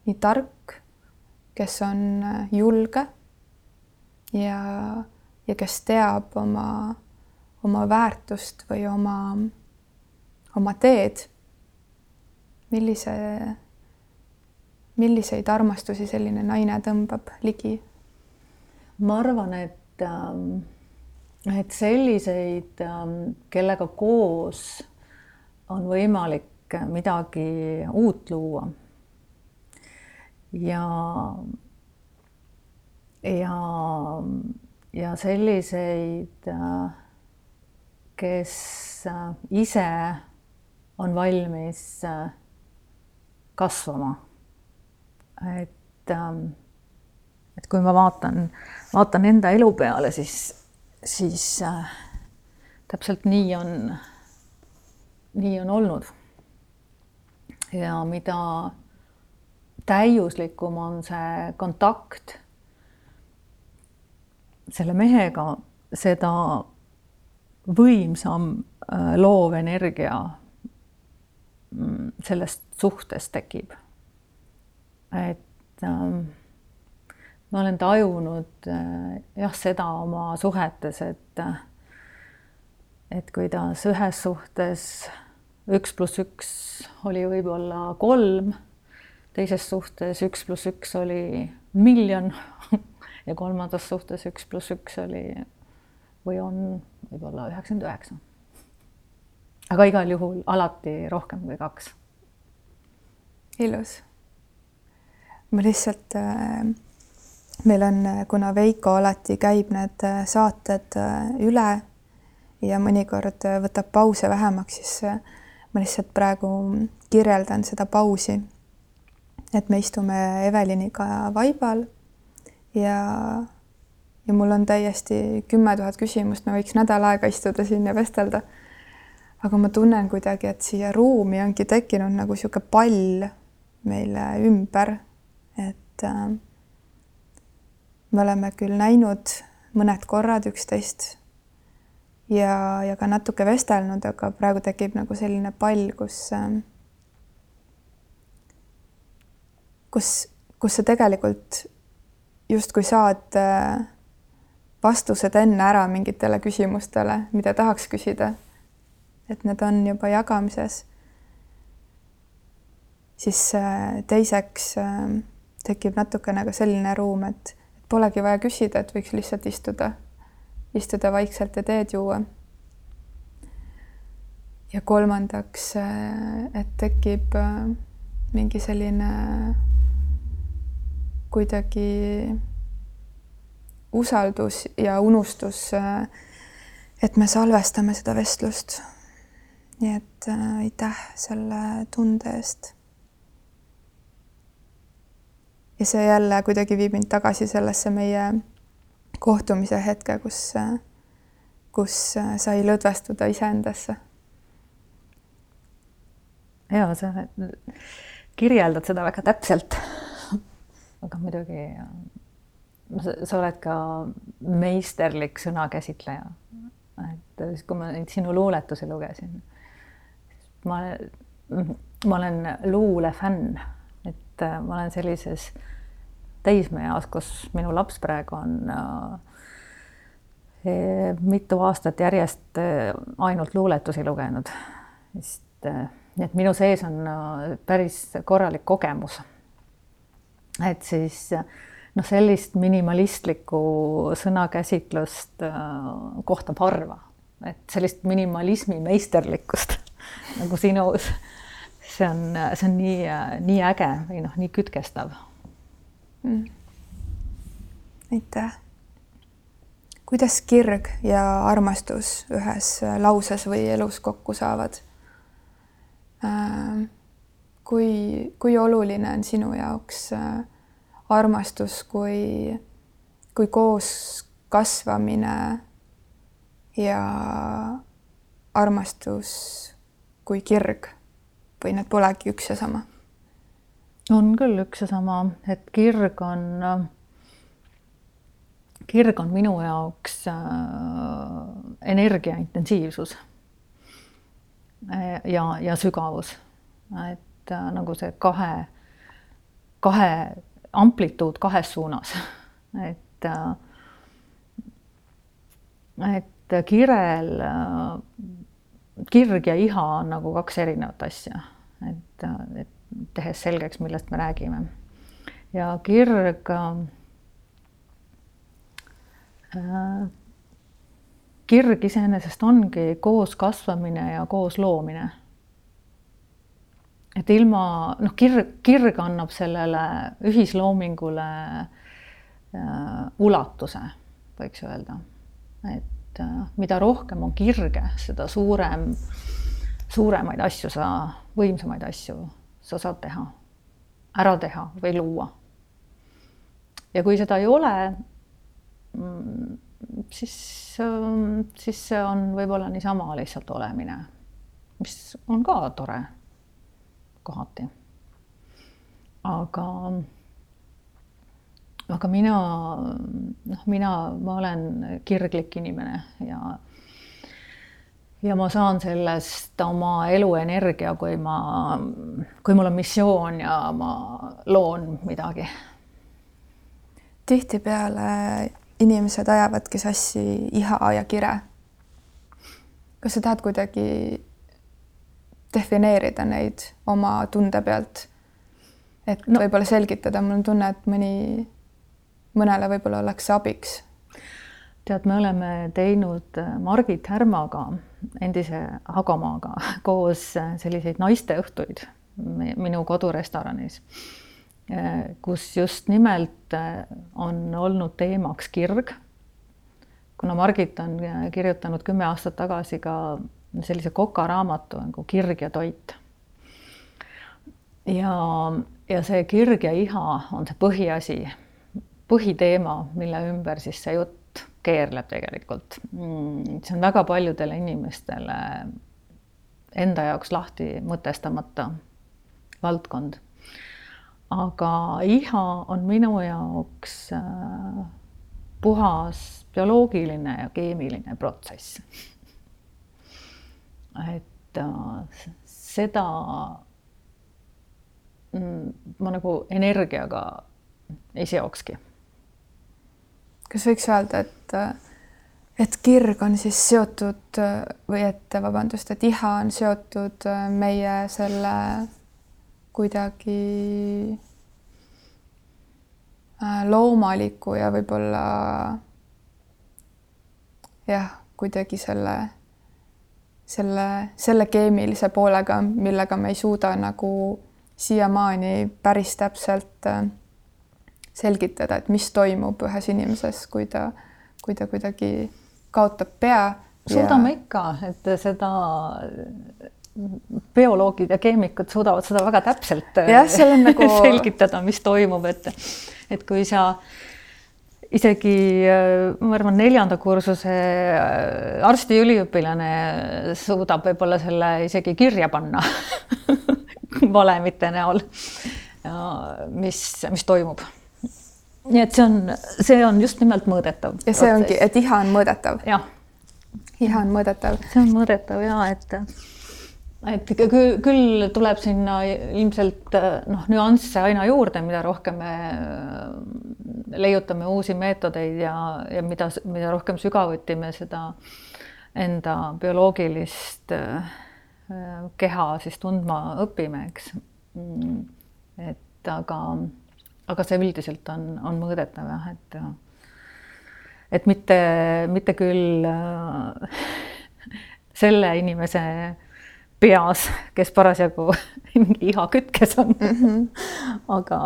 nii tark, kes on julge ja, ja kes teab oma, oma väärtust või oma, oma teed. Millise, milliseid armastusi selline naine tõmbab ligi? ma arvan, et ähm et selliseid, ähm, kellega koos on võimalik midagi uut luua. ja, ja, ja selliseid, äh, kes äh, ise on valmis äh, kasvama. et, ähm, et kui ma vaatan, vaatan enda elu peale, siis siis äh, täpselt nii on, nii on olnud. ja mida täiuslikum on see kontakt selle mehega, seda võimsam äh, loov energia mm, sellest suhtest tekib. et ähm, ma olen tajunud äh, jah, seda oma suhetes, et et kuidas ühes suhtes üks pluss üks oli võib-olla kolm, teises suhtes üks pluss üks oli miljon ja kolmandas suhtes üks pluss üks oli või on võib-olla üheksakümmend üheksa. aga igal juhul alati rohkem kui kaks. Ilus. ma lihtsalt äh meil on, kuna Veiko alati käib need äh, saated äh, üle ja mõnikord äh, võtab pause vähemaks, siis ma lihtsalt praegu kirjeldan seda pausi. et me istume Eveliniga vaibal ja, ja mul on täiesti kümme tuhat küsimust, me võiks nädal aega istuda siin ja vestelda. aga ma tunnen kuidagi, et siia ruumi ongi tekkinud nagu niisugune pall meile ümber, et äh, me oleme küll näinud mõned korrad üksteist ja, ja ka natuke vestelnud, aga praegu tekib nagu selline pall, kus, ähm, kus, kus sa tegelikult justkui saad äh, vastused enne ära mingitele küsimustele, mida tahaks küsida. et need on juba jagamises. Siis äh, teiseks ähm, tekib natukene ka selline ruum, et polegi vaja küsida, et võiks lihtsalt istuda, istuda vaikselt ja teed juua. ja kolmandaks, äh, et tekib äh, mingi selline kuidagi usaldus ja unustus, et me salvestame seda vestlust. nii et aitäh selle tunde eest ja see jälle kuidagi viib mind tagasi sellesse meie kohtumise hetke, kus, kus sai lõdvestuda iseendasse. ja sa kirjeldad seda väga täpselt. aga muidugi sa oled ka meisterlik sõnakäsitleja. et siis, kui ma neid sinu luuletusi lugesin, ma, ma olen luulefänn et äh, ma olen sellises täismeeas, kus minu laps praegu on äh, mitu aastat järjest äh, ainult luuletusi lugenud. sest nii et minu sees on päris korralik kogemus. et siis noh, sellist minimalistlikku sõnakäsitlust kohtab harva, et sellist minimalismi meisterlikkust nagu sinus see on, see on nii, nii äge või noh, nii kütkestav mm.. aitäh. kuidas kirg ja armastus ühes lauses või elus kokku saavad? Ähm, kui, kui oluline on sinu jaoks äh, armastus kui, kui koos kasvamine ja armastus kui kirg või need polegi üks ja sama? on küll üks ja sama, et kirg on, kirg on minu jaoks äh, energia intensiivsus ja, ja sügavus. et äh, nagu see kahe, kahe amplituud kahes suunas, et äh, et kirel, kirg ja iha on nagu kaks erinevat asja, et, et tehes selgeks, millest me räägime. ja kirg äh, kirg iseenesest ongi koos kasvamine ja koos loomine. et ilma, noh, kirg, kirg annab sellele ühisloomingule äh, ulatuse, võiks öelda. et äh, mida rohkem on kirge, seda suurem, suuremaid asju sa, võimsamaid asju sa saad teha, ära teha või luua. ja kui seda ei ole, mm, siis, ähm, siis see on võib-olla niisama lihtsalt olemine, mis on ka tore kohati. aga, aga mina, noh, mina, ma olen kirglik inimene ja ja ma saan sellest oma eluenergia, kui ma, kui mul on missioon ja ma loon midagi. tihtipeale inimesed ajavadki sassi iha ja kire. kas sa tahad kuidagi defineerida neid oma tunde pealt? et no. võib-olla selgitada, mul on tunne, et mõni, mõnele võib-olla oleks abiks. Tead, me oleme teinud Margit Härmaga, endise Hagamaaga koos selliseid naisteõhtuid minu kodurestoranis kus just nimelt äh, on olnud teemaks kirg. kuna Margit on äh, kirjutanud kümme aastat tagasi ka sellise kokaraamatu nagu Kirg ja toit. ja, ja see kirg ja iha on see põhiasi, põhiteema, mille ümber siis see jutt keerleb tegelikult. Mm, see on väga paljudele inimestele enda jaoks lahti mõtestamata valdkond aga iha on minu jaoks äh, puhas bioloogiline ja keemiline protsess. et äh, seda mm, ma nagu energiaga ei seokski. Kas võiks öelda, et, äh, et kirg on siis seotud või et vabandust, et iha on seotud meie selle kuidagi äh, loomaliku ja võib-olla jah, kuidagi selle, selle, selle keemilise poolega, millega me ei suuda nagu siiamaani päris täpselt äh, selgitada, et mis toimub ühes inimeses, kui ta, kui ta kuidagi kaotab pea. suudame ja... ikka, et seda bioloogid ja keemikud suudavad seda väga täpselt jah, nagu... selgitada, mis toimub, et, et kui sa isegi ma arvan, neljanda kursuse äh, arstiüliõpilane suudab võib-olla selle isegi kirja panna valemite näol, mis, mis toimub. Nii et see on, see on just nimelt mõõdetav. ja see protsess. ongi, et iha on mõõdetav. jah. iha on mõõdetav. see on mõõdetav ja et et küll, küll tuleb sinna ilmselt noh, nüansse aina juurde, mida rohkem me äh, leiutame uusi meetodeid ja, ja mida, mida rohkem sügavuti me seda enda bioloogilist äh, keha siis tundma õpime, eks. Mm, et aga, aga see üldiselt on, on mõõdetav jah, et et mitte, mitte küll äh, selle inimese peas, kes parasjagu mingi iha kütkes on mm. -hmm. aga,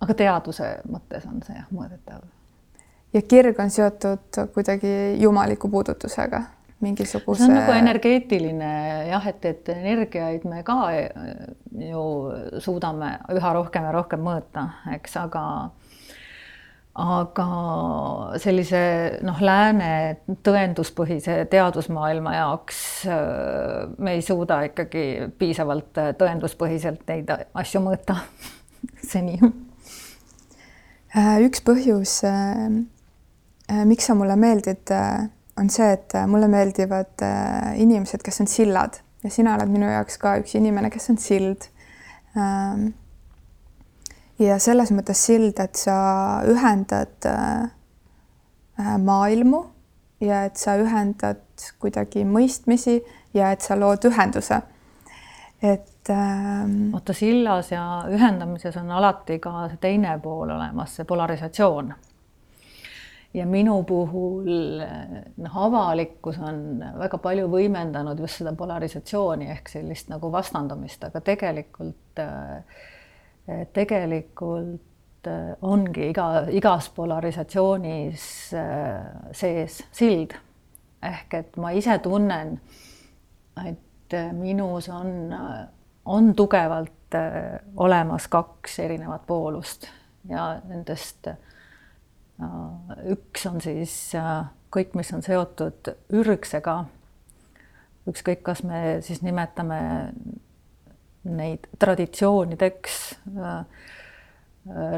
aga teaduse mõttes on see jah mõõdetav. ja kirg on seotud kuidagi jumaliku puudutusega, mingisuguse. see on nagu energeetiline jah, et, et energiaid me ka ju suudame üha rohkem ja rohkem mõõta, eks, aga aga sellise noh, lääne tõenduspõhise teadusmaailma jaoks äh, me ei suuda ikkagi piisavalt äh, tõenduspõhiselt neid asju mõõta seni. Äh, üks põhjus, miks sa mulle meeldid, on see, et mulle meeldivad inimesed, kes on sillad ja sina oled minu jaoks ka üks inimene, kes on sild. Ähm, ja selles mõttes sild, et sa ühendad maailmu ja et sa ühendad kuidagi mõistmisi ja et sa lood ühenduse. et ähm.... oota, sillas ja ühendamises on alati ka see teine pool olemas, see polarisatsioon. Ja minu puhul noh, avalikkus on väga palju võimendanud just seda polarisatsiooni ehk sellist nagu vastandumist, aga tegelikult, tegelikult äh, ongi iga, igas polarisatsioonis äh, sees sild. Ehk et ma ise tunnen, et minus on, on tugevalt äh, olemas kaks erinevat poolust ja nendest äh, üks on siis äh, kõik, mis on seotud ürgsega. ükskõik, kas me siis nimetame neid traditsioonideks,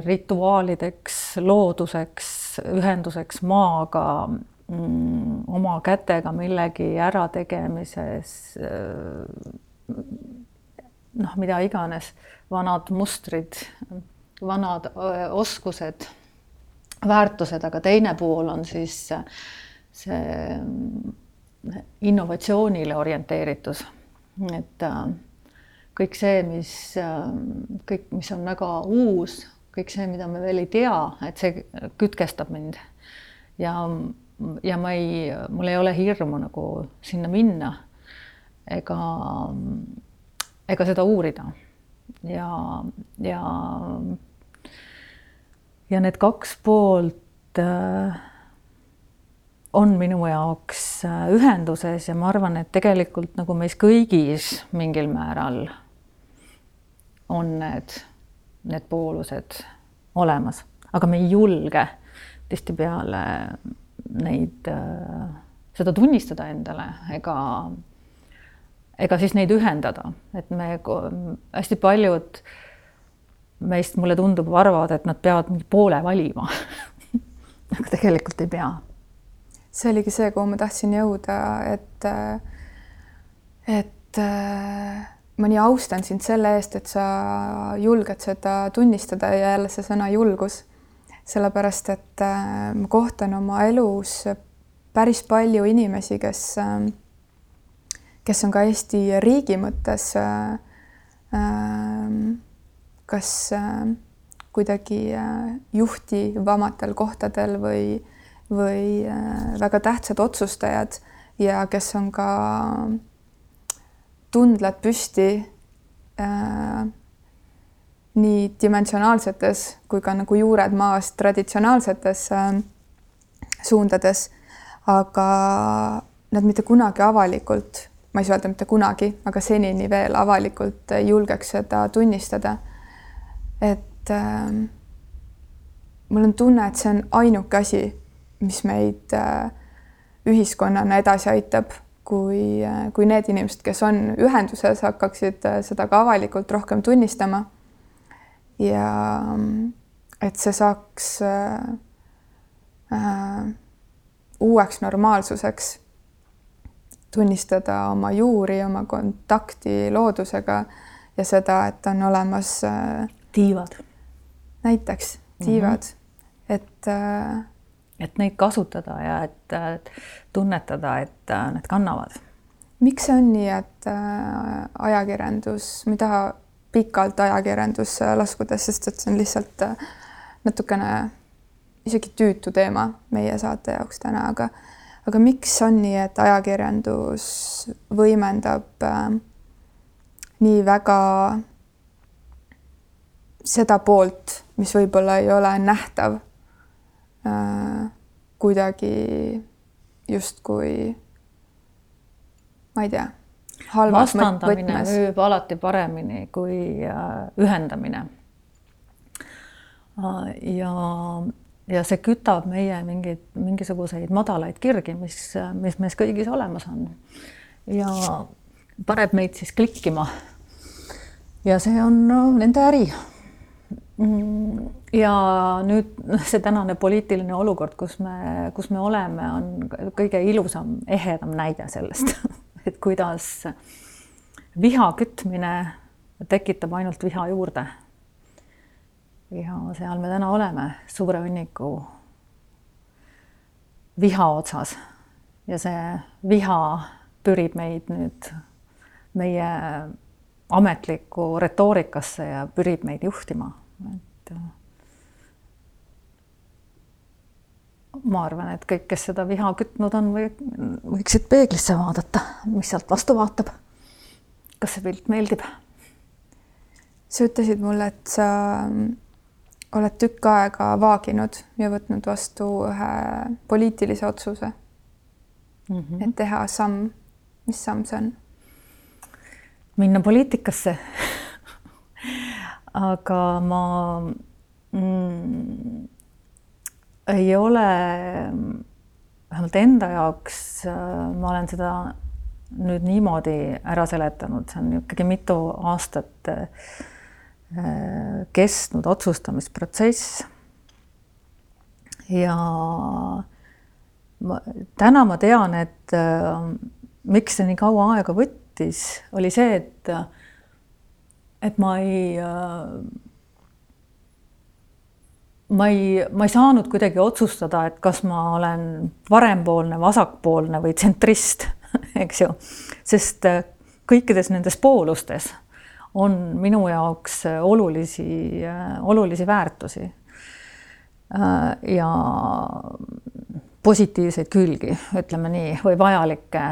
rituaalideks, looduseks, ühenduseks maaga mm, oma kätega millegi ärategemises noh, mida iganes, vanad mustrid, vanad oskused, väärtused, aga teine pool on siis see innovatsioonile orienteeritus. et kõik see, mis, kõik, mis on väga uus, kõik see, mida me veel ei tea, et see kütkestab mind. ja ja ma ei, mul ei ole hirmu nagu sinna minna ega, ega seda uurida. ja, ja, ja need kaks poolt äh, on minu jaoks äh, ühenduses ja ma arvan, et tegelikult nagu meis kõigis mingil määral on need, need poolused olemas, aga me ei julge tihtipeale neid, äh, seda tunnistada endale ega, ega siis neid ühendada, et me hästi paljud meist, mulle tundub, arvavad, et nad peavad mingi poole valima aga tegelikult ei pea. see oligi see, kuhu ma tahtsin jõuda, et, et ma nii austan sind selle eest, et sa julged seda tunnistada ja jälle see sõna julgus sellepärast et ma kohtan oma elus päris palju inimesi, kes, kes on ka Eesti riigi mõttes äh, kas kuidagi juhtivamatel kohtadel või, või väga tähtsad otsustajad ja kes on ka tundlad püsti nii dimensionaalsetes kui ka nagu juured maas traditsionaalsetes äh, suundades, aga nad mitte kunagi avalikult, ma ei saa öelda mitte kunagi, aga senini veel avalikult ei julgeks seda tunnistada. Et äh, mul on tunne, et see on ainuke asi, mis meid äh, ühiskonnana edasi aitab, kui äh,, kui need inimesed, kes on ühenduses, hakkaksid äh, seda ka avalikult rohkem tunnistama. Ja et see saaks äh, äh, uueks normaalsuseks tunnistada oma juuri, oma kontakti loodusega ja seda, et on olemas äh, tiivad. näiteks tiivad mm, -hmm. et äh, et neid kasutada ja et äh, tunnetada, et äh, need kannavad. miks see on nii, et äh, ajakirjandus, ma ei taha pikalt ajakirjandusse laskudes, sest et see on lihtsalt äh, natukene isegi tüütu teema meie saate jaoks täna, aga aga miks on nii, et ajakirjandus võimendab äh, nii väga seda poolt, mis võib-olla ei ole nähtav äh, kuidagi justkui ma ei tea vastandamine müüb alati paremini kui äh, ühendamine. Äh, ja, ja see kütab meie mingeid, mingisuguseid madalaid kirgi, mis, mis meis kõigis olemas on. ja paneb meid siis klikkima. ja see on no, nende äri. Ja nüüd noh, see tänane poliitiline olukord, kus me, kus me oleme, on kõige ilusam, ehedam näide sellest, et kuidas viha kütmine tekitab ainult viha juurde. ja seal me täna oleme, suure hunniku viha otsas ja see viha pürib meid nüüd meie ametlikku retoorikasse ja pürib meid juhtima et äh, ma arvan, et kõik, kes seda viha kütnud on, või võiksid peeglisse vaadata, mis sealt vastu vaatab. kas see pilt meeldib? sa ütlesid mulle, et sa mm, oled tükk aega vaaginud ja võtnud vastu ühe poliitilise otsuse mm, -hmm. et teha samm. mis samm see on? minna poliitikasse aga ma mm, ei ole, vähemalt enda jaoks, ma olen seda nüüd niimoodi ära seletanud, see on ikkagi mitu aastat äh, kestnud otsustamisprotsess. ja ma, täna ma tean, et äh, miks see nii kaua aega võttis, oli see, et et ma ei äh, ma ei, ma ei saanud kuidagi otsustada, et kas ma olen parempoolne, vasakpoolne või tsentrist, eks ju, sest äh, kõikides nendes poolustes on minu jaoks äh, olulisi, olulisi väärtusi. ja positiivseid külgi, ütleme nii, või vajalikke,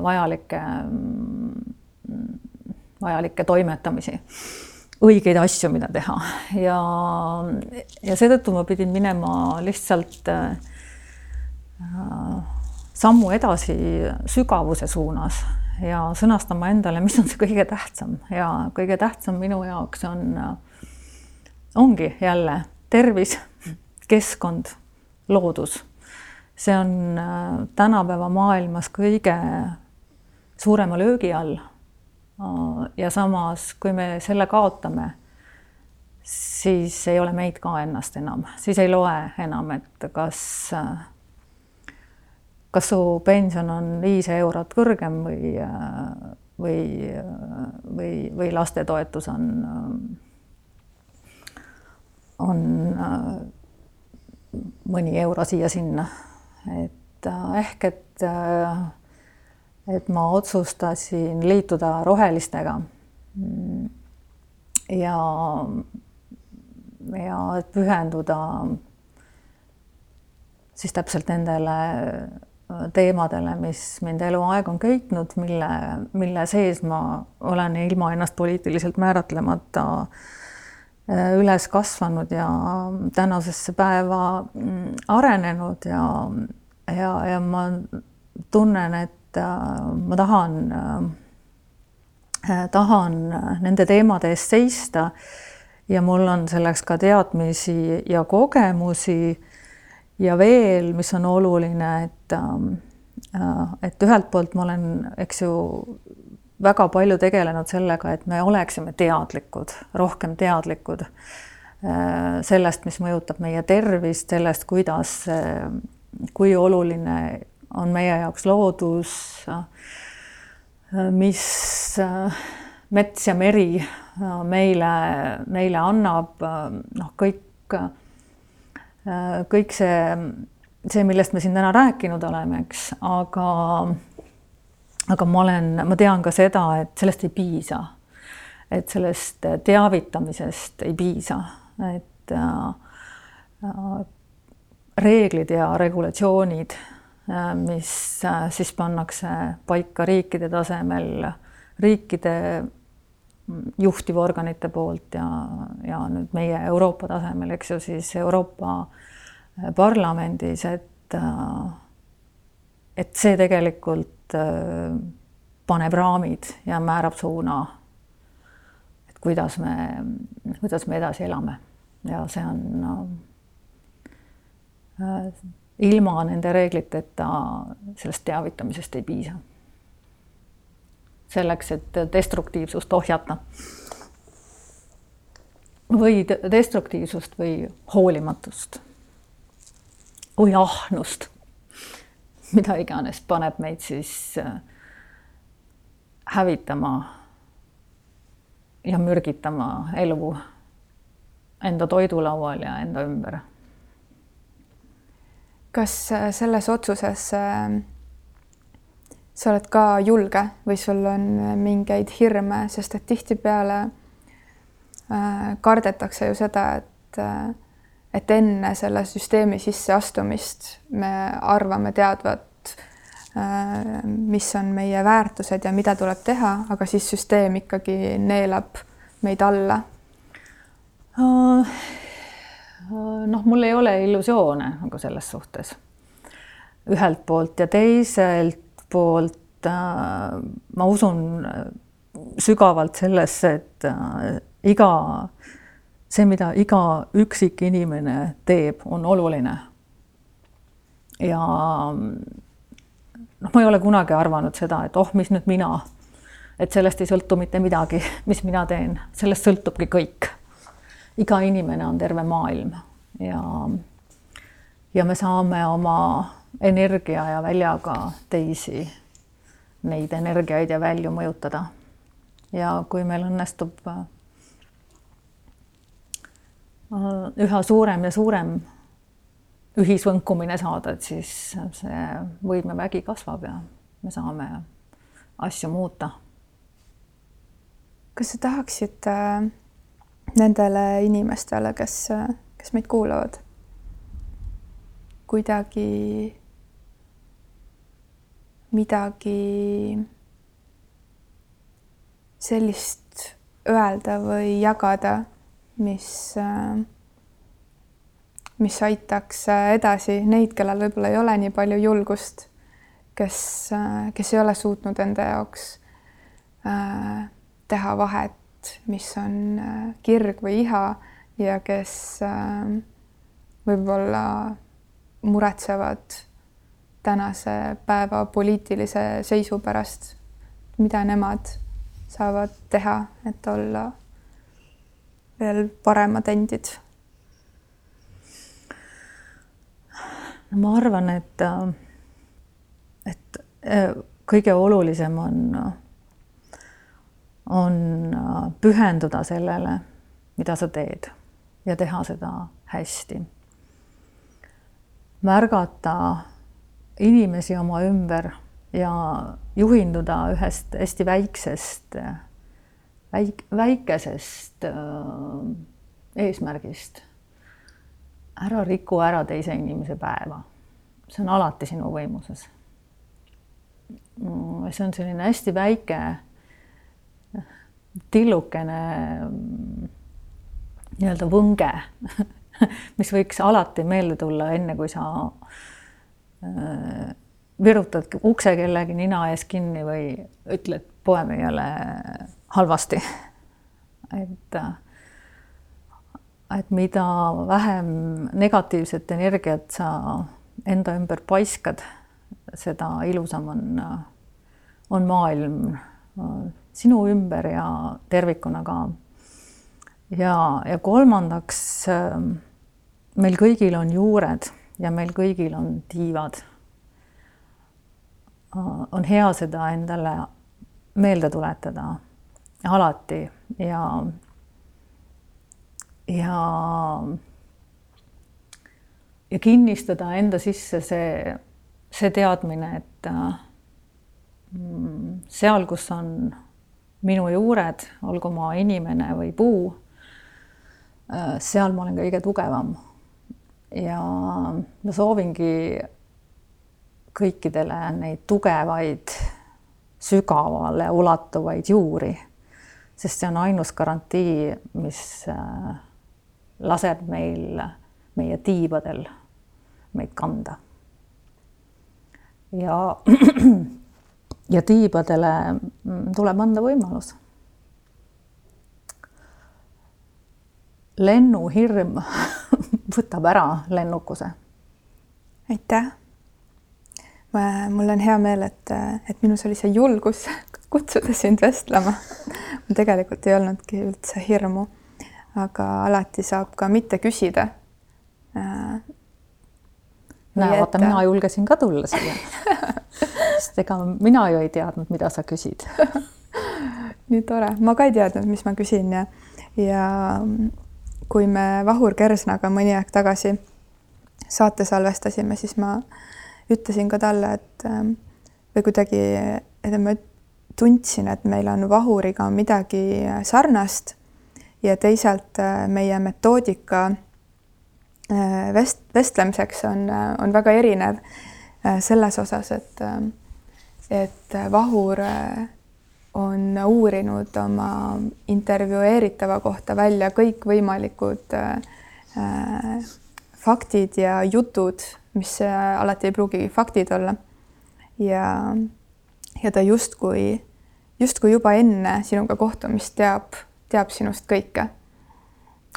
vajalikke mm, vajalikke toimetamisi, õigeid asju, mida teha ja, ja seetõttu ma pidin minema lihtsalt äh, sammu edasi sügavuse suunas ja sõnastama endale, mis on see kõige tähtsam ja kõige tähtsam minu jaoks on, ongi jälle tervis, keskkond, loodus. see on äh, tänapäeva maailmas kõige suurema löögi all ja samas, kui me selle kaotame, siis ei ole meid ka ennast enam, siis ei loe enam, et kas, kas su pension on viis eurot kõrgem või, või, või, või lastetoetus on, on mõni euro siia-sinna. et ehk et et ma otsustasin liituda rohelistega. ja, ja pühenduda siis täpselt nendele teemadele, mis mind eluaeg on köitnud, mille, mille sees ma olen ilma ennast poliitiliselt määratlemata äh, üles kasvanud ja tänasesse päeva mm, arenenud ja, ja, ja ma tunnen, et et äh, ma tahan, äh, tahan nende teemade eest seista ja mul on selleks ka teadmisi ja kogemusi. Ja veel, mis on oluline, et äh, et ühelt poolt ma olen, eks ju, väga palju tegelenud sellega, et me oleksime teadlikud, rohkem teadlikud sellest, mis mõjutab meie tervist, sellest, kuidas, kui oluline on meie jaoks loodus, mis mets ja meri meile, meile annab, noh, kõik, kõik see, see, millest me siin täna rääkinud oleme, eks, aga, aga ma olen, ma tean ka seda, et sellest ei piisa. et sellest teavitamisest ei piisa, et äh, reeglid ja regulatsioonid mis äh, siis pannakse paika riikide tasemel, riikide juhtivorganite poolt ja, ja nüüd meie Euroopa tasemel, eks ju, siis Euroopa äh, Parlamendis, et et see tegelikult paneb raamid ja määrab suuna, et kuidas me, kuidas me edasi elame. Ja see on no, ilma nende reegliteta sellest teavitamisest ei piisa. selleks, et destruktiivsust ohjata. või destruktiivsust või hoolimatust või ahnust, mida iganes paneb meid siis äh, hävitama ja mürgitama elu enda toidulaual ja enda ümber. Kas äh, selles otsuses äh, sa oled ka julge või sul on mingeid hirme, sest et tihtipeale äh, kardetakse ju seda, et äh, et enne selle süsteemi sisseastumist me arvame teadvat äh,, mis on meie väärtused ja mida tuleb teha, aga siis süsteem ikkagi neelab meid alla. Noh, mul ei ole illusioone nagu selles suhtes ühelt poolt ja teiselt poolt äh, ma usun äh, sügavalt sellesse, et äh, iga, see, mida iga üksik inimene teeb, on oluline. ja noh, ma ei ole kunagi arvanud seda, et oh, mis nüüd mina, et sellest ei sõltu mitte midagi, mis mina teen, sellest sõltubki kõik. Iga inimene on terve maailm ja, ja me saame oma energia ja väljaga teisi, neid energiaid ja välju mõjutada. ja kui meil õnnestub äh, üha suurem ja suurem ühisvõnkumine saada, et siis see võimevägi kasvab ja me saame asju muuta. kas sa tahaksid äh, nendele inimestele, kes, kes meid kuulavad, kuidagi midagi sellist öelda või jagada, mis, mis aitaks edasi neid, kellel võib-olla ei ole nii palju julgust, kes, kes ei ole suutnud enda jaoks äh, teha vahet, mis on äh, kirg või iha ja kes äh, võib-olla muretsevad tänase päeva poliitilise seisu pärast, mida nemad saavad teha, et olla veel paremad endid? no ma arvan, et, et äh, kõige olulisem on, on pühenduda sellele, mida sa teed ja teha seda hästi. märgata inimesi oma ümber ja juhinduda ühest hästi väiksest, väik-, väikesest äh, eesmärgist. ära riku ära teise inimese päeva. see on alati sinu võimuses. Mm, see on selline hästi väike tillukene nii-öelda võnge, mis võiks alati meelde tulla, enne kui sa Äh, virutad ukse kellegi nina ees kinni või ütled poemüüjale halvasti. et, äh, et mida vähem negatiivset energiat sa enda ümber paiskad, seda ilusam on, on maailm äh, sinu ümber ja tervikuna ka. ja, ja kolmandaks, meil kõigil on juured ja meil kõigil on tiivad. on hea seda endale meelde tuletada alati ja, ja, ja kinnistada enda sisse see, see teadmine, et mm, seal, kus on minu juured, olgu ma inimene või puu, seal ma olen kõige tugevam ja ma soovingi kõikidele neid tugevaid, sügavale ulatuvaid juuri, sest see on ainus garantii, mis äh, laseb meil, meie tiibadel meid kanda. ja, ja tiibadele tuleb anda võimalus. lennuhirm võtab ära lennukuse. aitäh. mul on hea meel, et, et minus oli see julgus kutsuda sind vestlema. mul tegelikult ei olnudki üldse hirmu. aga alati saab ka mitte küsida äh,. näe, vaata, mina julgesin ka tulla siia sest ega mina ju ei teadnud, mida sa küsid. Nii tore, ma ka ei teadnud, mis ma küsin ja, ja kui me Vahur Kersnaga mõni aeg tagasi saate salvestasime, siis ma ütlesin ka talle, et ähm, või kuidagi, et ma tundsin, et meil on Vahuriga midagi sarnast ja teisalt äh, meie metoodika äh, vest-, vestlemiseks on, äh, on väga erinev selles osas, et, et Vahur on uurinud oma intervjueeritava kohta välja kõikvõimalikud faktid ja jutud, mis alati ei pruugi faktid olla. ja, ja ta justkui, justkui juba enne sinuga kohtumist teab, teab sinust kõike.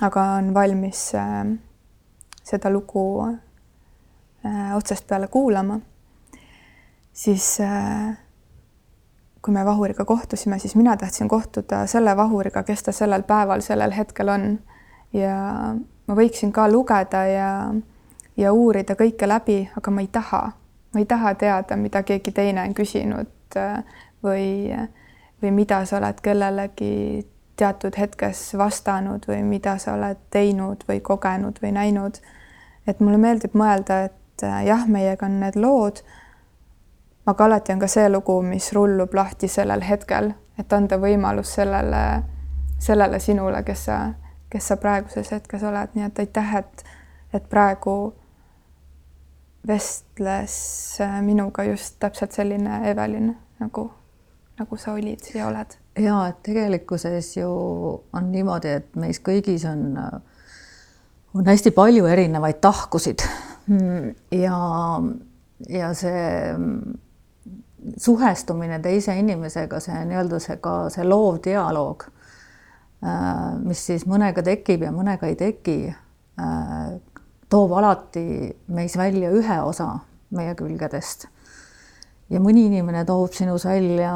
aga on valmis äh, seda lugu äh, otsast peale kuulama. Siis äh, kui me Vahuriga kohtusime, siis mina tahtsin kohtuda selle Vahuriga, kes ta sellel päeval, sellel hetkel on ja ma võiksin ka lugeda ja, ja uurida kõike läbi, aga ma ei taha, ma ei taha teada, mida keegi teine on küsinud äh, või, või mida sa oled kellelegi teatud hetkes vastanud või mida sa oled teinud või kogenud või näinud. et mulle meeldib mõelda, et äh, jah, meiega on need lood, aga alati on ka see lugu, mis rullub lahti sellel hetkel, et anda võimalus sellele, sellele sinule, kes sa kes sa praeguses hetkes oled, nii et aitäh, et, et praegu vestles äh, minuga just täpselt selline Evelin, nagu, nagu sa olid ja oled. ja et tegelikkuses ju on niimoodi, et meis kõigis on, on hästi palju erinevaid tahkusid ja, ja see suhestumine teise inimesega, see nii-öelda see ka see loov dialoog Äh, mis siis mõnega tekib ja mõnega ei teki, äh, toob alati meis välja ühe osa meie külgedest. ja mõni inimene toob sinus välja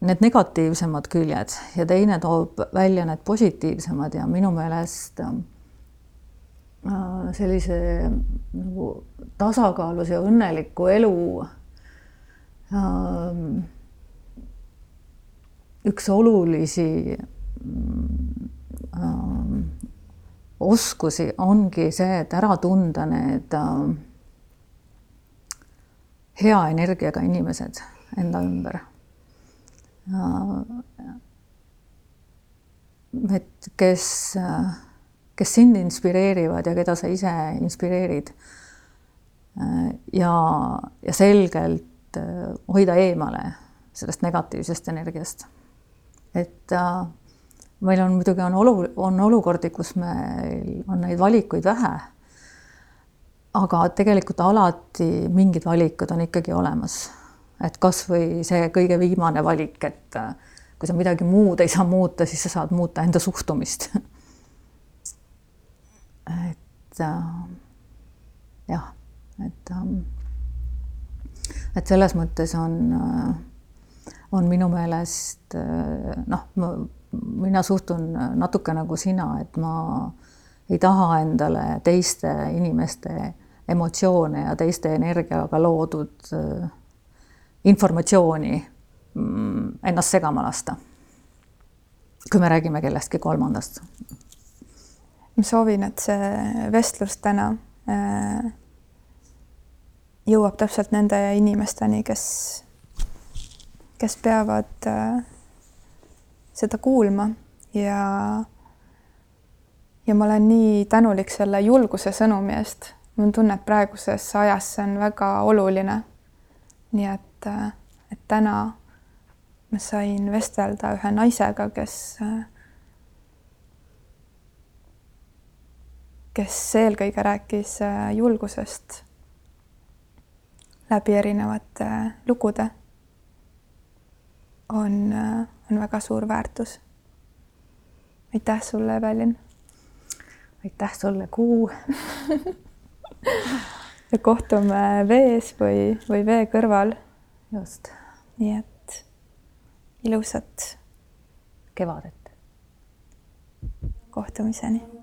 need negatiivsemad küljed ja teine toob välja need positiivsemad ja minu meelest äh, sellise nagu tasakaalus ja õnneliku elu üks olulisi äh, oskusi ongi see, et ära tunda need äh, hea energiaga inimesed enda ümber äh,. et kes kes sind inspireerivad ja keda sa ise inspireerid äh,. ja, ja selgelt äh, hoida eemale sellest negatiivsest energiast. et äh, meil on muidugi on olu, on olukordi, kus meil on neid valikuid vähe. aga tegelikult alati mingid valikud on ikkagi olemas. et kasvõi see kõige viimane valik, et äh, kui sa midagi muud ei saa muuta, siis sa saad muuta enda suhtumist et jah, et äh, et selles mõttes on äh, on minu meelest äh, noh, mina suhtun natuke nagu sina, et ma ei taha endale teiste inimeste emotsioone ja teiste energiaga loodud äh, informatsiooni mm, ennast segama lasta. kui me räägime kellestki kolmandast. ma soovin, et see vestlus täna äh, jõuab täpselt nende inimesteni, kes, kes peavad äh, seda kuulma ja ja ma olen nii tänulik selle julguse sõnumi eest. mul on tunne, et praeguses ajas see on väga oluline. nii et, et täna ma sain vestelda ühe naisega, kes, kes eelkõige rääkis julgusest läbi erinevate lugude. on on väga suur väärtus. aitäh sulle, Evelin. aitäh sulle, Kuu ja kohtume vees või, või vee kõrval. just. nii et ilusat kevadet. kohtumiseni